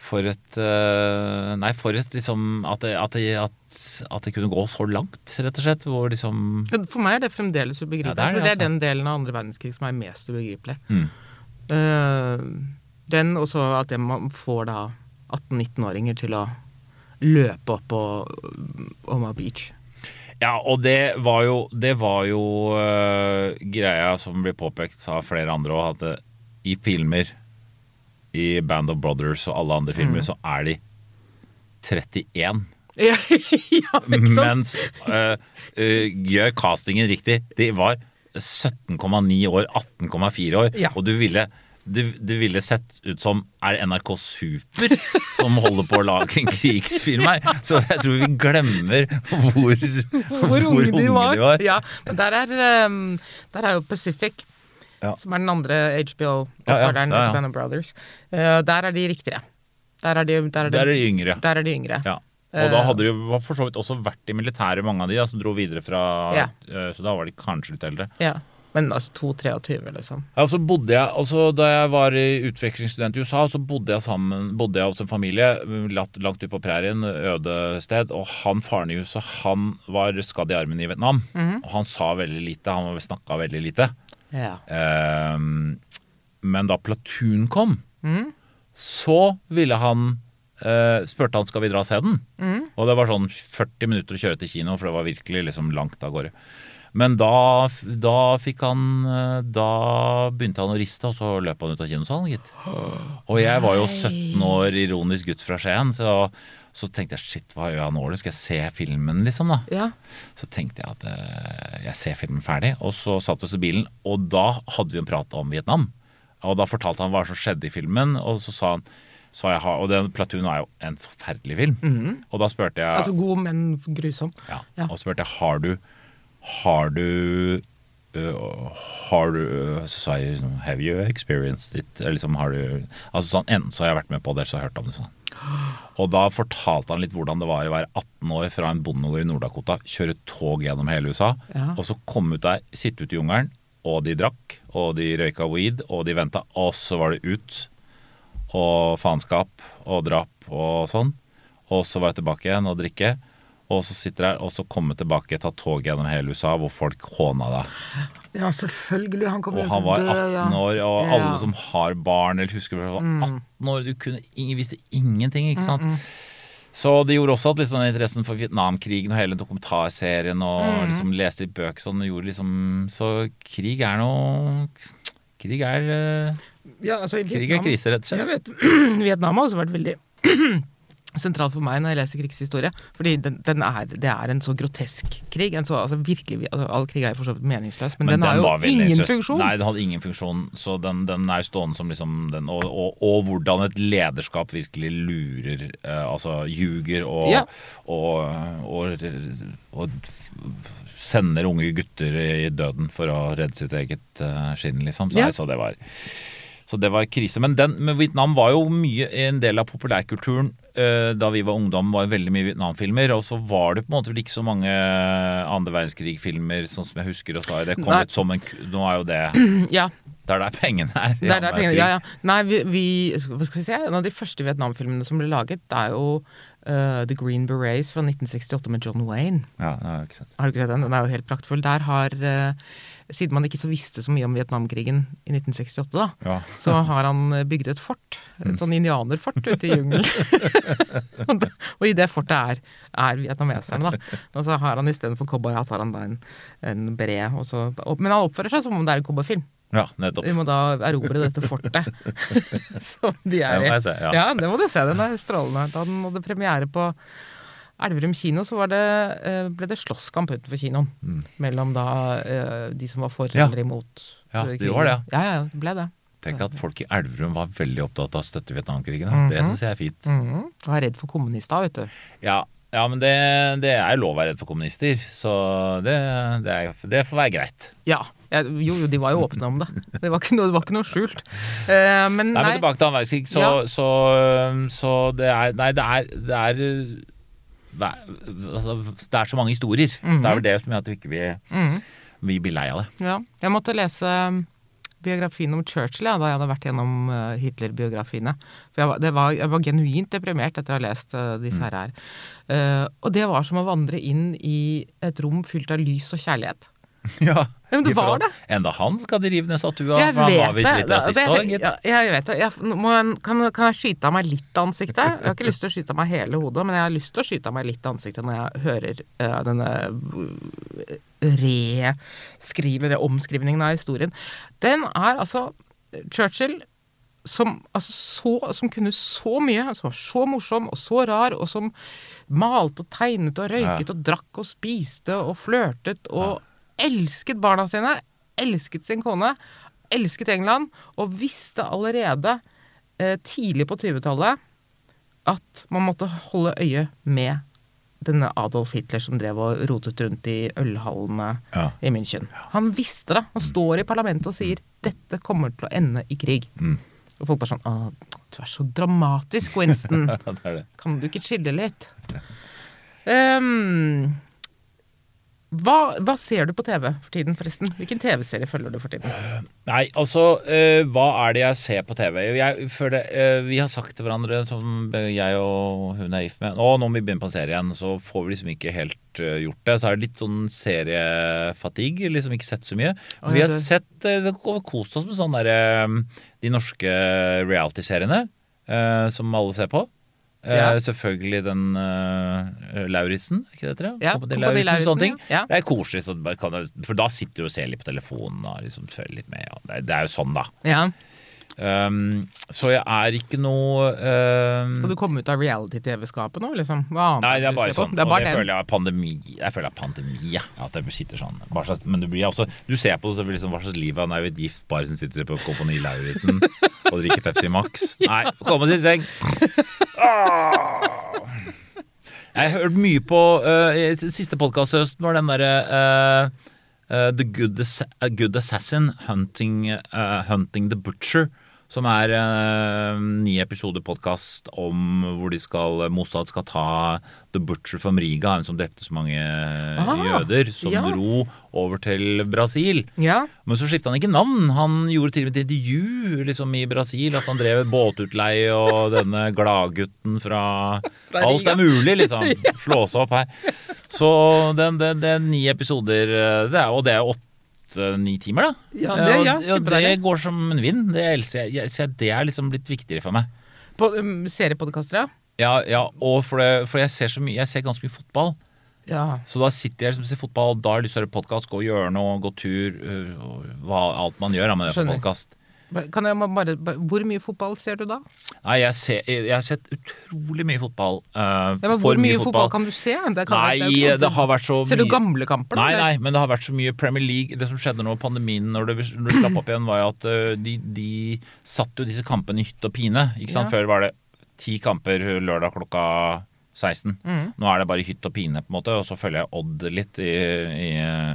for et eh, Nei, for et liksom at det, at, det, at, at det kunne gå så langt, rett og slett. Hvor liksom For meg er det fremdeles ubegripelig. Ja, det er jeg tror det, det er altså. den delen av andre verdenskrig som er mest ubegripelig. Mm. Uh, den, og så at det man får da 18-19-åringer til å løpe opp på uh, Oma Beach. Ja, og det var jo, det var jo uh, greia som ble påpekt av flere andre òg, at det, i filmer, i Band of Brothers og alle andre filmer, så er de 31. ja, ikke sant? Mens øh, øh, gjør castingen riktig, de var 17,9 år, 18,4 år, Ja. og du ville det, ville sett ut som Er det NRK Super som holder på å lage en krigsfilm her? Så jeg tror vi glemmer hvor, Hvor unge de var. Ja, men der er, um, der er jo Pacific, Ja. som er den andre HBO-oppfølgeren ja, ja. Band of Brothers. Uh, der er de riktigere. Der er de, der er de, Der er de yngre. der er de yngre. Ja. Og da hadde de jo for så vidt også vært i militæret, mange av de som dro videre fra eh, Så da var de kanskje litt eldre. Ja. Men altså 2-23, liksom. Ja, og så bodde jeg, altså Da jeg var utvekslingsstudent i USA, så bodde jeg sammen Bodde jeg hos en familie langt, langt ute på prærien, øde sted. Og han faren i huset, han var skadd i armen i Vietnam. Og han sa veldig lite. Han snakka veldig lite. Ja. Eh, men da Platoon kom, så ville han eh, Spurte han skal vi dra og se den. Og det var sånn 40 minutter å kjøre til kino, for det var virkelig liksom langt av gårde. Men da, da fikk han eh, Da begynte han å riste, og så løp han ut av kinosalen, gitt. Og jeg var jo 17 år ironisk gutt fra Skien, så, så tenkte jeg shit, hva gjør jeg nå? Skal jeg se filmen, liksom? da? ja. Så tenkte jeg at eh, jeg ser filmen ferdig, og så satt vi oss i bilen, og da hadde vi en prat om Vietnam. Og da fortalte han hva som skjedde i filmen, og så sa han så jeg har, Og den Platoon er jo en forferdelig film. Og da spurte jeg Altså god, men grusom. ja, ja. Og spurte jeg har du Har du uh, har du uh, Så sa jeg Have you experienced it? Eller liksom, har du Altså sånn, Enten så har jeg vært med på det, eller så har jeg hørt om det. sånn. Og da fortalte han litt hvordan det var å være 18 år fra en bondegård i Nord-Dakota, kjøre tog gjennom hele USA, Ja. og så komme ut der, sitte ute i jungelen, og de drakk, og de røyka weed, og de venta, og så var det ut. Og faenskap og drap og sånn. Og så var jeg tilbake igjen og drikke. Og så sitter der, og så komme tilbake, ta tog gjennom hele USA, hvor folk håna deg. Ja, selvfølgelig. Han kom Og han var dø, 18 ja. år, og Ja. alle som har barn eller husker var 18 år, du kunne, visste ingenting, ikke sant. Så det gjorde også at liksom, den interessen for Vietnamkrigen og hele dokumentarserien og liksom leste litt bøker sånn, gjorde liksom Så krig er noe Krig er, eh, Ja, altså, krig er krise, rett og slett. Jeg vet, Vietnam har også vært veldig sentralt for meg når jeg leser krigshistorie. Fordi den, den er, det er en så grotesk krig. En så, altså virkelig, altså All krig er jo for så vidt meningsløs, men, den, har jo ingen funksjon. Nei, den hadde ingen funksjon, så den, den er stående som liksom den, og, og, og hvordan et lederskap virkelig lurer, eh, altså ljuger og, Ja. og, og, sender unge gutter i døden for å redde sitt eget eh, skinn, liksom. Så, Ja. så det var så det var krise. Men, den, men Vietnam var jo mye en del av populærkulturen da vi var ungdom. var det veldig mye Vietnamfilmer. Og så var det på en måte ikke så mange andre verdenskrig-filmer, sånn som jeg husker. Og så det Nei. kommet som en Nå er jo det Ja, Det er der pengene er. det er der pengene, ja, ja. Nei, vi, vi Hva skal vi si? En av de første Vietnam-filmene som ble laget, det er jo uh, The Green Berets fra 1968 med John Wayne. Ja. Har du ikke sett den? Den er jo helt praktfull. Der har eh, Siden man ikke så visste så mye om Vietnamkrigen i 1968, da, Ja. så har han eh, bygd et fort. Et sånn indianerfort ute i jungelen. og i det fortet er, er vietnameserne, da. Og så har han istedenfor cowboyhatt har han da en, en bred. Og så, og, men han oppfører seg som om det er en cowboyfilm. ja, nettopp. Vi må da erobre dette fortet. som de Ja, er i. se, ja. Ja, det må du se. Den er strålende. Da den hadde premiere på Elverum kino, så var det, eh, ble det slåsskamp utenfor kinoen. Mellom da eh, de som var for Mm. Eller imot. Ja, eh, det var det, Ja, ja, det ble det. Tenk at folk i Elverum var veldig opptatt av å støtte Vietnamkrigen. Mm -hmm. Det syns jeg er fint. Og er redd for kommunister, vet du. Ja, ja men det, det er jo lov å være redd for kommunister, så det, det, er, det får være greit. Ja. Jo, jo, de var jo åpne om det. Det var ikke noe, det var ikke noe skjult. Eh, men Nei, nei. men tilbake til annen verdenskrig, så, Ja. så, så det er Nei, det er, det er altså, Det er så mange historier. Mhm. Det er vel det som gjør at vi ikke vi, mm. vi blir lei av det. Ja. Jeg måtte lese um, biografien om Churchill ja, da jeg hadde vært gjennom uh, Hitler-biografiene. For jeg var, det var, jeg var genuint deprimert etter å ha lest uh, disse her. her. Uh, og det var som å vandre inn i et rom fylt av lys og kjærlighet. Ja, men det var det. Enda han skal de rive ned statua, Jeg for han var vet visst det. litt rasist òg, gitt. ja, jeg vet det. Jeg, må, kan, kan jeg skyte av meg litt ansiktet? Jeg har ikke lyst til å skyte av meg hele hodet, men jeg har lyst til å skyte av meg litt ansiktet når jeg hører uh, denne uh, reskriver, omskrivningen av historien. Den er altså Churchill som, altså så, som kunne så mye, som var så morsom og så rar, og som malte og tegnet og røyket Ja. og drakk og spiste og flørtet og elsket barna sine, elsket sin kone. elsket England og visste allerede eh, tidlig på 20-tallet at man måtte holde øye med denne Adolf Hitler som drev og rotet rundt i ølhallene Ja. i München. Han visste det. Han står i parlamentet og sier 'dette kommer til å ende i krig'. Mm. Og folk bare sånn 'Å, du er så dramatisk, Winston'. Det det. Kan du ikke chille litt? Ehm, hva, hva ser du på TV for tiden, forresten? Hvilken TV-serie følger du for tiden? Nei, altså, uh, hva er det jeg ser på TV? Jeg det, uh, vi har sagt til hverandre, som jeg og hun er gift med Å, nå må vi begynne på en serie igjen, så får vi liksom ikke helt uh, gjort det. Så er det litt sånn seriefatigue, liksom ikke sett så mye. Men vi har sett eh, har kost oss med sånn derre De norske reality-seriene eh, som alle ser på. Eh, Ja. Selvfølgelig den uh, Lauritzen, ikke det heter? Ja, Kompani Lauritzen, sånne ting. Ja. Det er koselig, så kan for da sitter du og ser litt på telefonen og liksom følger litt med. Ja. Det, det er jo sånn, da. Um, så jeg er ikke noe um, Skal du komme ut av reality-TV-skapet nå, liksom? Hva annet Nei, det er bare sånn. Det er og bare det føler jeg er pandemi. Jeg føler det er pandemi, ja. At jeg sitter sånn. Slags, men du blir også Du ser på liksom, hva slags liv han er jo et gift par som sitter på Kompani Lauritzen og drikker Pepsi Max. Nei, kom og til seng. Åh. Jeg har hørt mye på uh, Siste podkast i høst var den derre uh, uh, The Good, Ass Good Assassin Hunting, Hunting the Butcher. Som er eh, ni episoder podkast om hvor de skal Mossad skal ta The Butcher from Riga, en som drepte så mange Aha, jøder, som ja. dro over til Brasil. Ja. Men så skifta han ikke navn. Han gjorde til og med et intervju liksom, i Brasil. At han drev båtutleie og denne gladgutten fra, Fra Alt er mulig, liksom. Slå seg opp her. Så det, det, er ni episoder, det er, og det er åtte-ni timer, da. Ja, det- ja, og, og det går som en vind. Det, elsker jeg. Jeg, det er liksom blitt viktigere for meg. På um, seriepodkaster, ja? Ja, ja og for, det, for jeg ser så mye Jeg ser ganske mye fotball. Ja. Så da sitter jeg liksom og ser fotball, og da har jeg lyst til å høre podkast, gå og gjøre noe, gå tur, øh, og hva, alt man gjør med podkast. Kan jeg bare, Hvor mye fotball ser du da? Nei, jeg, ser, jeg, har sett utrolig mye fotball. Uh, Ja, men hvor mye fotball. kan du se? Det kan, Nei, det det, det har vært så Ser du gamle kamper? Nei, nei, men det har vært så mye Premier League. Det som skjedde nå i pandemien, når det, når det slapp opp igjen, var jo at øh, de, de satt jo disse kampene i hytt og pine. Ikke sant? Ja. Før var det ti kamper lørdag klokka 16. Mm. Nå er det bare hytt og pine, på en måte, og så følger jeg Odd litt i, i,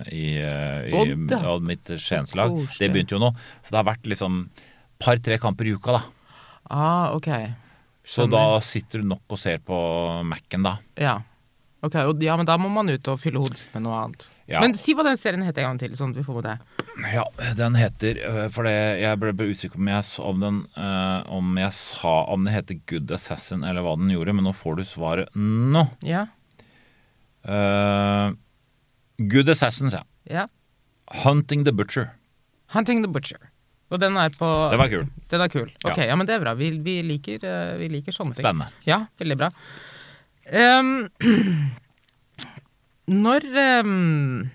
i, i, Odd, ja. ja, mitt skjenslag. Koselig. Det begynte jo nå. Så det har vært liksom par-tre kamper i uka, da. Ah, ok. Så da sitter du nok og ser på Mac-en, da. Ja. Ok, og, ja, men da må man ut og fylle hodet med noe annet. Ja. Men si hva den serien heter en gang til, sånn at vi får med det. Ja, den heter øh, For det, jeg ble, usikker om jeg, om, den, uh, om jeg sa om det heter Good Assassin eller hva den gjorde, men nå får du svaret nå. Ja. Uh, Good Assassin, sa jeg. ja. Hunting the Butcher. Hunting the Butcher. Og den er på Den var kul. Den er kul. Ok, Ja. ja, men det er bra. Vi, vi, liker, eh, vi liker sånne ting. Spennende. Ja, veldig bra. Um, når ehm,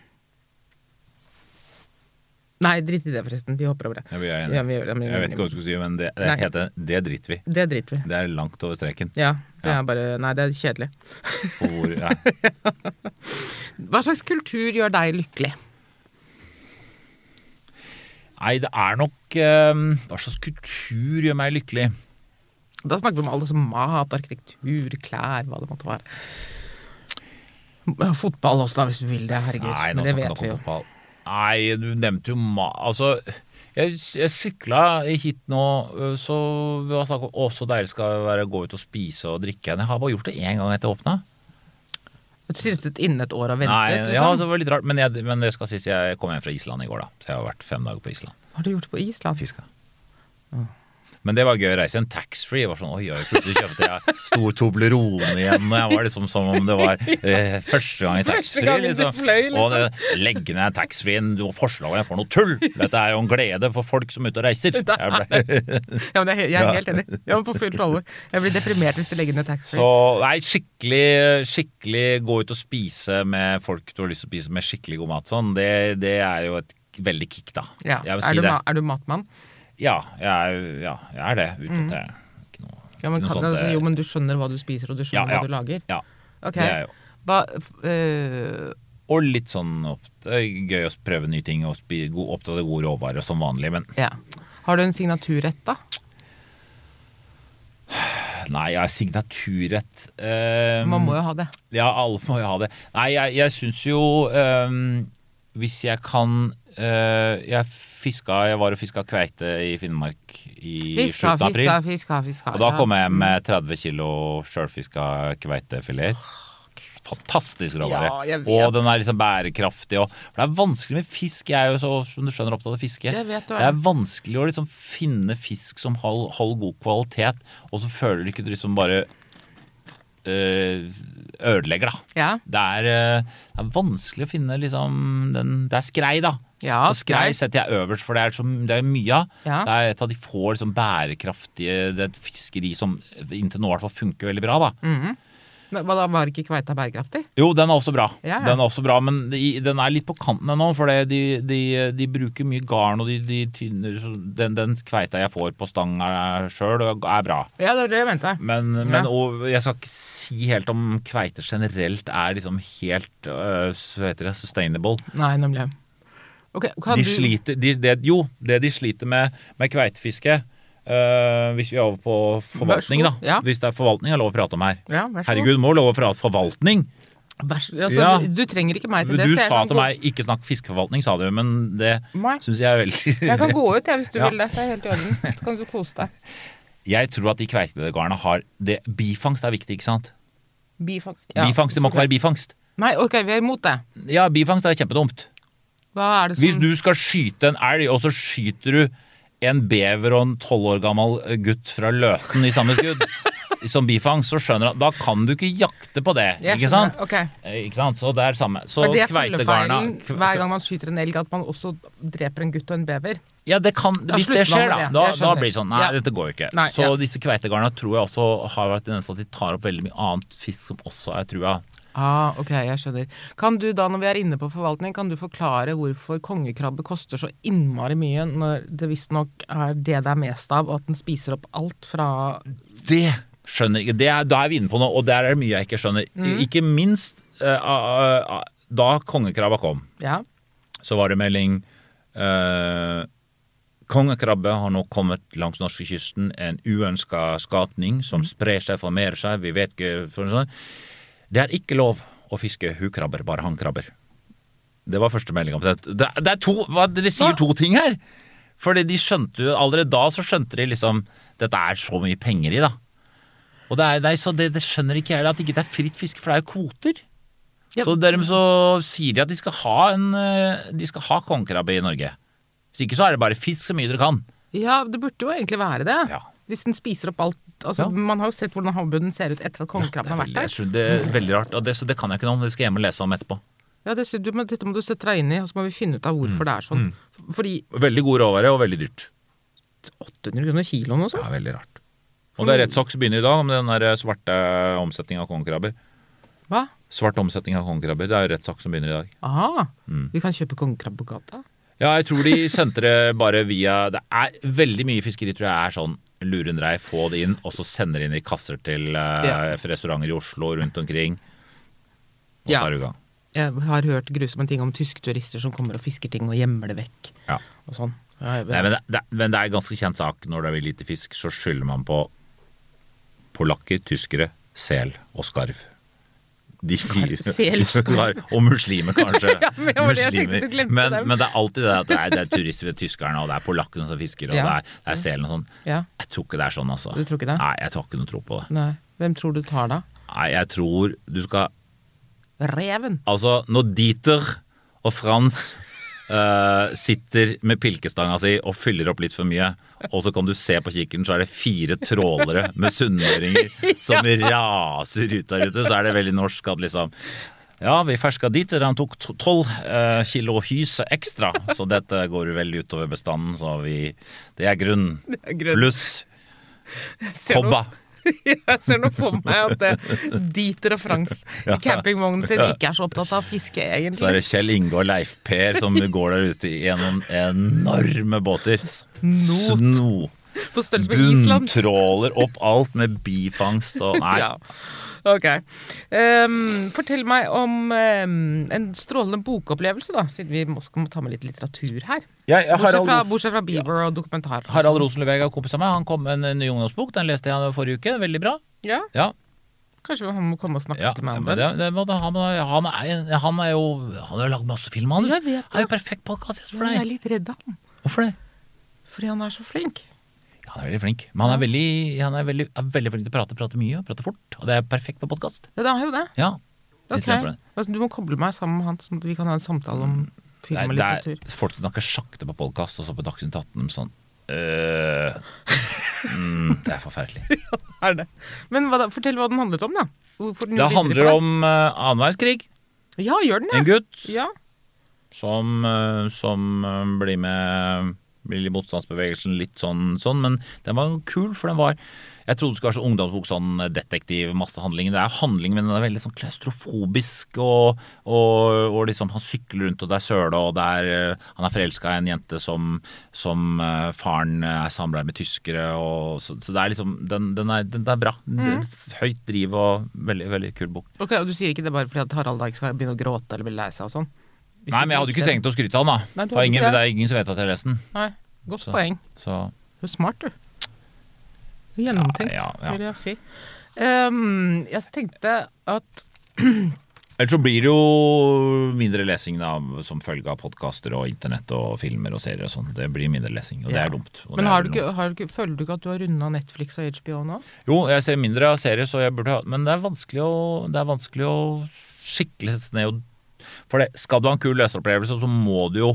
Nei, drit i det, forresten. Vi hopper over det. Jeg, er Ja, vi det, men- jeg vet ikke hva du skulle si, men det, det heter Det driter vi. Det driter vi. Det er langt over streken. Ja, det Ja. er bare Nei, det er kjedelig. Hvor, ja. Hva slags kultur gjør deg lykkelig? Nei, det er nok øh, Hva slags kultur gjør meg lykkelig? Da snakker vi om alle som mat, arkitektur, klær, hva det måtte være. Fotball også, da, hvis du vil det. Herregud. Nei, nå det snakker vi vi om fotball. Nei, du nevnte jo ma... Altså, jeg, jeg sykla hit nå, øh, så vi har snakket om å, så deilig skal det være å gå ut og spise og drikke. Jeg har bare gjort det én gang etter åpna. Du sittet inne et år og ventet, Nei, liksom? ja, det var litt rart, men, jeg, men det skal sies, jeg kom hjem fra Island i går, da. Så jeg har vært fem dager på Island. Har du gjort det på Island? Fiska. Men det var gøy å reise en taxfree. Sånn, oi, oi, Plutselig kjøpte jeg stor Toblerone igjen. Jeg var liksom som om det var eh, første gang i taxfree. Liksom. liksom. Og det, legge ned taxfree-en jeg for noe tull! Dette er jo en glede for folk som er ute og reiser. Er Jeg ble, Ja, men jeg, jeg er helt enig. Ja, på fullt alvor. Jeg blir deprimert hvis de legger ned taxfree. så nei, skikkelig, skikkelig gå ut og spise med folk du har lyst til å spise med skikkelig god mat sånn, det, det er jo et veldig kick, da. Ja. Vil Er, du er du matmann? Ja, jeg er, ja, jeg er det. Uten at jeg ikke noe, Ja, men, noe kan, sånt, altså, eh, jo, men du skjønner hva du spiser, og du skjønner Ja, ja. hva du lager? Ja. Okay. Det er jo Hva, øh, Og litt sånn gøy å prøve nye ting og oppdage gode råvarer som vanlig. Men Ja. Har du en signaturrett, da? nei, jeg er signaturrett. um, Man må jo ha det. Ja, alle må jo ha det. Nei, jeg, jeg syns jo um, Hvis jeg kan uh, Jeg fiska Jeg var og fiska kveite i Finnmark i Fiska, slutten av april. fiska, fiska. fiska. Og da kom jeg med 30 kilo sjølfiska kveitefileter. Fantastisk råvare. Ja, og den er liksom bærekraftig. Og, for det er vanskelig med fisk. Jeg er jo så, som du skjønner, opptatt av fiske. Det er vanskelig å liksom finne fisk som holder god kvalitet, og så føler du ikke du liksom bare øh, ødelegger, da. Ja. Det er, øh, det er vanskelig å finne liksom den Det er skrei, da. Ja, skrei setter jeg øverst, for det er, så, det er mye av. Ja. Det er et av de få liksom, bærekraftige Det er et fiskeri som inntil nå i hvert fall funker veldig bra. da Mm. Men hva da, var ikke kveita bærekraftig? Jo, den er også bra. Ja, ja. Den er også bra, Men de, den er litt på kanten ennå, for de, de, de bruker mye garn, og de, så den, den kveita jeg får på stang sjøl, er bra. Ja, det var det jeg mente. Men, men og jeg skal ikke si helt om kveite generelt er liksom helt uh, så heter det, sustainable. Nei, nemlig. Ok, kan De du... sliter, de, det, jo, det de sliter med, med kveitefiske øh, Hvis vi er over på forvaltning, da. Ja. Hvis det er forvaltning, er lov å prate om her. Ja. Herregud, må lov å prate forvaltning. Altså, Ja. Du trenger ikke meg til det. du sa til gå- meg 'ikke snakk fiskeforvaltning', sa du, men det syns jeg er veldig Jeg kan gå ut, jeg, hvis du Ja. vil det. Det er helt i orden. Så kan du kose deg. Jeg tror at de kveitegarna har det, Bifangst er viktig, ikke sant? Bifangst. Bifangst, Det må ikke være bifangst. Nei, ok, vi er imot det. Ja, bifangst er kjempedumt. Som Hvis du skal skyte en elg, og så skyter du en bever og en tolv år gammel gutt fra Løten i samme skudd som bifangst, så skjønner du at da kan du ikke jakte på det. Jeg ikke sant? Ok. Eh, Ikke sant? Så det er samme. Så Men det er kveitegarna hver gang man skyter en elg, at man også dreper en gutt og en bever. Ja, det kan, Da hvis det skjer, da. Da, da blir det sånn Nei, Ja. dette går jo ikke. Nei, så ja. disse kveitegarna tror jeg også har vært tendens til at de tar opp veldig mye annet fisk som også er trua. Ah, ok, jeg skjønner. Kan du da, når vi er inne på forvaltning, kan du forklare hvorfor kongekrabbe koster så innmari mye, når det visstnok er det det er mest av, og at den spiser opp alt fra Det skjønner jeg ikke. Da er vi inne på noe, og der er det mye jeg ikke skjønner. Mm. Ikke minst uh, uh, da kongekrabba kom, Ja. så var det melding uh, Kongekrabbe har nå kommet langs norskekysten. En uønska skapning som sprer seg, formerer seg. Vi vet ikke for sånn. Det er ikke lov å fiske hukrabber, bare hannkrabber. Det var første meldinga. Det, det er to, hva, dere sier to ting her! Fordi de skjønte jo Allerede da så skjønte de liksom Dette er så mye penger i, da. Og det, er, det, er så det, det skjønner ikke jeg, at ikke det er fritt fiske, for det er jo kvoter. Yep. Så dermed så sier de at de skal ha en eh, De skal ha kongekrabbe i Norge. Hvis ikke så er det bare fisk så mye dere kan. ja, det burde jo egentlig være det. Ja. Hvis den spiser opp alt altså, Ja. Man har jo sett hvordan havbunnen ser ut etter at kongekrabben har vært der. det er veldig rart, og det, så det kan jeg ikke noe om. Det skal jeg hjem og lese om etterpå. Ja, det, du, men dette må du sette deg inn i, og så må vi finne ut av hvorfor det er sånn. Fordi Veldig god råvare og veldig dyrt. 800 kroner kiloen også? Ja, veldig rart. Og det er rettssaks begynner i dag med den der svarte omsetninga av kongekrabber. Hva? Svart omsetning av kongekrabber. Det er jo rettssak som begynner i dag. Aha. Mm. Vi kan kjøpe kongekrabbe på gata? Ja, jeg tror de sendte det bare via Det er veldig mye fiskeri, tror jeg, er sånn lurendrei, få det inn, og så sender de inn i kasser til uh, restauranter i Oslo rundt omkring. Og Ja. så er du i gang. Jeg har hørt grusomme ting om tyske turister som kommer og fisker ting og gjemmer det vekk. Ja. Og sånn. Nei, men, det, det, men det er en ganske kjent sak. Når det er lite fisk, så skylder man på polakker, tyskere, sel og skarv. De fire. Og muslimer, kanskje. Ja, men Muslimer. men, men det er alltid det at det er, det er turister ved tyskerne, og det er polakkene som fisker, og Ja. det, er, det er selen og sånn. ja. Jeg tror ikke det er sånn, altså. Du tror ikke det? Nei, jeg har ikke noe tro på det. Nei. Hvem tror du tar da? Nei, jeg tror du skal Reven. Altså, når Dieter og Frans eh, sitter med pilkestanga si og fyller opp litt for mye, og så kan du se på kikkerten, så er det fire trålere med sunnmøringer som raser ut der ute, så er det veldig norsk at liksom ja, vi ferska dit. han tok to- tolv eh, kilo hyse ekstra, så dette går veldig utover bestanden, så vi Det er grunn. er grunn. Pluss kobba. Jeg ser nå for meg at det, og Franks i campingvognen sin ikke er så opptatt av fiske, egentlig. Så er det Kjell Inge og Leif Per som går der ute en enorme båter. Snot. Sno. På størrelse med Island. Bunntråler opp alt med bifangst og Nei. Ja. Ok. Um, fortell meg om um, en strålende bokopplevelse, da, siden vi må, ta med litt litteratur her. Jeg, Bortsett fra, bortsett fra Bieber og dokumentar. Harald Rosenløveg er kompis av meg. Han kom med en ny ungdomsbok. Den leste jeg forrige uke. Veldig bra. Ja, Ja, kanskje han må komme og snakke ja med det han, han, han er jo Han har jo lagd masse filmmanus. Jeg vet det. Han er jo perfekt podkast jeg er litt redd av ham. Hvorfor det? fordi han er så flink. Ja, han er veldig flink. Men han er veldig, han er veldig, er veldig flink til å prate, prate mye og prate fort. Og det er perfekt på podkast. Ja, det er jo det. Ja. Ok. Det. Altså, Du må koble meg sammen med han, sånn at vi kan ha en samtale om film Det og er, det er folk som snakker sakte på podkast, og så på Dagsnytt 18 sånn øh, mm, Det er forferdelig. ja, Er det? Men hva da, fortell hva den handlet om, da. Hvorfor den Det handler om uh, annen verdenskrig. Ja, gjør den det? En gutt Ja. som, uh, som uh, blir med blir motstandsbevegelsen litt sånn, sånn, men den var kul, for den var Jeg trodde det skulle være så ungdomsbok, sånn detektiv, masse handling. Det er handling, men den er veldig sånn klaustrofobisk, og, og, og liksom han sykler rundt, og det er søle, og det er eh, Han er forelska i en jente som, som eh, faren er samboer med tyskere, og så, så det er liksom Den, den, er, den er bra. Det er høyt driv og veldig, veldig kul bok. Ok, Og du sier ikke det bare fordi at Harald da ikke skal begynne å gråte eller bli lei seg og sånn? Nei, men jeg hadde ikke trengt å skryte av den, da. Nei, For ingen, det. det er ingen som vet at jeg har lest den. Nei, Godt Så- poeng. Så Du er smart, du. Gjennomtenkt, Ja, ja, ja. vil jeg si. Um, jeg tenkte at Ellers så blir det jo mindre lesing da, som følge av podkaster og internett og filmer og serier og sånn. Det blir mindre lesing, og det er dumt. Men har du ikke, har du ikke, føler du ikke at du har runda Netflix og HBO nå? Jo, jeg ser mindre av serier, så jeg burde ha Men det er vanskelig å, det er vanskelig å skikkelig sette ned og For det, skal du ha en kul leseropplevelse, så må du jo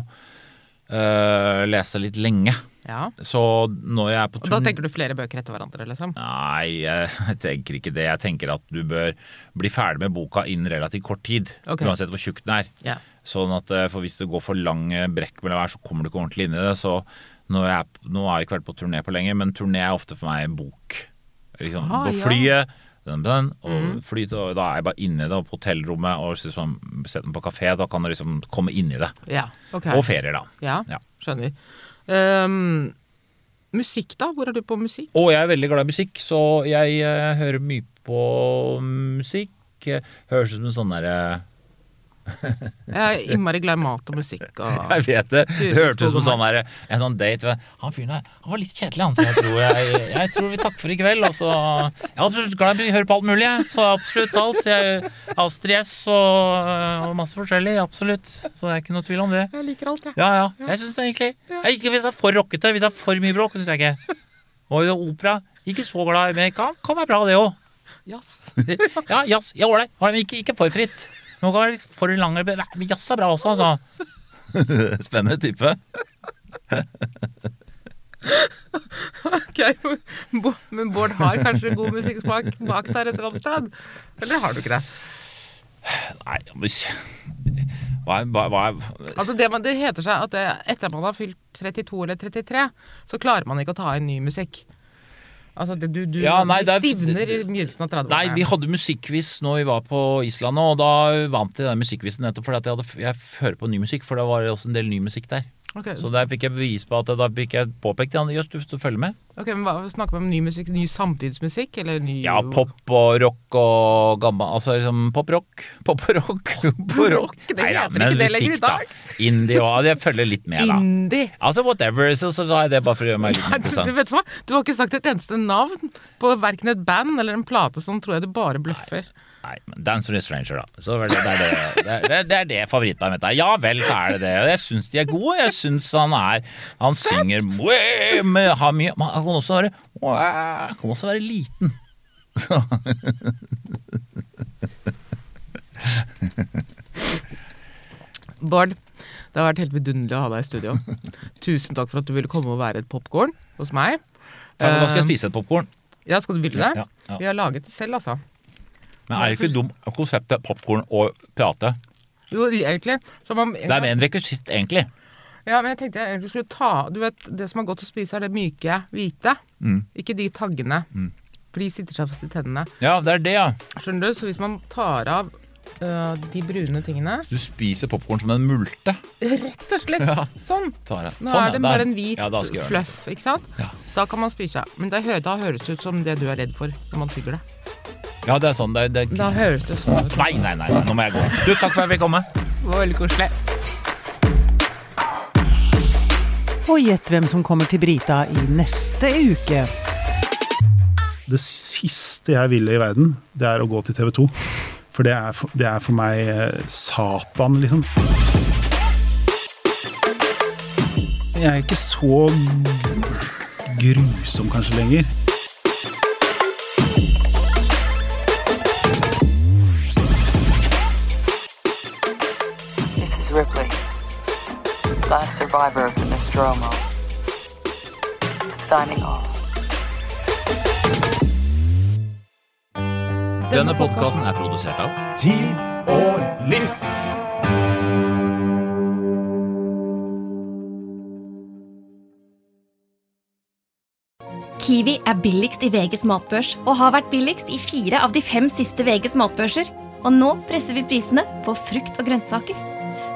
øh, lese litt lenge. Ja. Så når jeg er på Og da tenker du flere bøker etter hverandre, liksom? Nei, jeg tenker ikke det. Jeg tenker at du bør bli ferdig med boka innen relativt kort tid. Okay. Uansett hvor tjukk den er. Ja. Sånn at eh, for Hvis det går for lange brekk mellom hver, så kommer du ikke ordentlig inn i det. Så nå, har jeg ikke vært på turné på lenge, men turné er ofte for meg en bok. Liksom, Ah, på ja. Flyet, dun, og mm. fly, og da er jeg bare inni det, og på hotellrommet, og liksom, setter den på kafé. Da kan du liksom komme inn i det. Ja, okay. Og ferier, da. Ja, Ja. skjønner. Um, musikk, da? Hvor er du på musikk? Å, jeg er veldig glad i musikk, så jeg uh, hører mye på musikk. Eh, Høres ut som en sånn derre Jeg er innmari glad i mat og musikk. Og... Jeg vet det. Du, Det hørtes ut som sånn der, en sånn date. Han fyren der han var litt kjedelig, han. Så jeg tror, jeg, jeg tror vi takker for i kveld. Og så, jeg er absolutt glad i å høre på alt mulig, jeg. Så absolutt alt. Jeg, Astrid S og, og masse forskjellig. Absolutt. Så det er ikke noe tvil om det. Jeg liker alt, jeg. Ja, ja. Jeg syns det egentlig jeg, Ikke hvis det er for rockete. Hvis det er for mye bråk, syns jeg ikke. Og opera. Ikke så glad i, men kan, kan være bra, det òg. Jazz. Ja, jazz. Ja, ålreit. Ikke, ikke for fritt. Nå være litt for lang jazz er bra også, altså. Spennende type. Ok, Men Bård har kanskje god musikksmak bak der et eller annet sted? Eller har du ikke det? Nei, men hva er, hva, hva er Altså det, man, det heter seg at det, etter at man har fylt 32 eller 33, så klarer man ikke å ta inn ny musikk. Altså du, du Ja, nei, du det er- stivner i begynnelsen av 30-årene. Nei, vi hadde musikkquiz når vi var på Island og da vant jeg den musikkquizen nettopp fordi jeg, hadde, jeg hører på ny musikk, for det var også en del ny musikk der. Ok, Så der fikk jeg bevis på at da fikk jeg påpekt ja, Jøss, du, følger med. ok, men hva, Snakker vi om ny musikk? Ny samtidsmusikk? Eller ny Ja, pop og rock og gammel Altså liksom pop-rock. Pop-rock. rock, det heter ikke det lenger i dag. Indie og Jeg følger litt med, da. Indie! Altså whatever, så, så sa jeg det bare for å gjøre meg litt Nei, mer du, interessant. vet hva? Du har ikke sagt et eneste navn på verken et band eller en plate, som tror jeg du bare bløffer. Nei, men Dance with a Stranger, da. Så det, det, er det, det, er, det er det favorittbandet mitt er. Ja vel, så er det det. Og jeg syns de er gode. Jeg syns han er Han synger med, har mye men Han kan også være Han kan også være liten. Så. Bård, det har vært helt vidunderlig å ha deg i studio. Tusen takk for at du ville komme og være et popkorn hos meg. Takk, nå skal jeg skal spise et popkorn. Ja, skal du ville det? Ja, ja. Vi har laget det selv, altså. Men er det ikke dumt konseptet popkorn og prate? Jo, egentlig. Så man, Det er mer en rekvisitt, egentlig. Ja, men jeg tenkte jeg egentlig skulle ta Du vet, det som er godt å spise, er det myke, hvite. Mm. Ikke de taggene. For de sitter seg fast i tennene. Ja, det er det, ja. Skjønner du? Så hvis man tar av øh, de brune tingene Du spiser popkorn som en multe. Rett og slett! Ja. Sånn. Nå Sånn, er det ja, bare en hvit Ja, fluff, ikke sant? Ja. Da kan man spise. Men det, da høres det ut som det du er redd for når man tygger det. Ja, det er sånn. Det, det... Da høres det sånn ut. Nei, nei, nei, nei, nå må jeg gå. Du, takk for at jeg fikk komme. Det var veldig koselig. Og gjett hvem som kommer til Brita i neste uke. Det siste jeg ville i verden, det er å gå til TV 2. For det er for, det er for meg eh, Satan, liksom. Jeg er ikke så grusom kanskje lenger. Last survivor of the Nostromo. Signing off. Denne podkasten er produsert av Tid og lyst! Kiwi er billigst i VGs matbørs og har vært billigst i fire av de fem siste VGs matbørser. Og nå presser vi prisene på frukt og grønnsaker.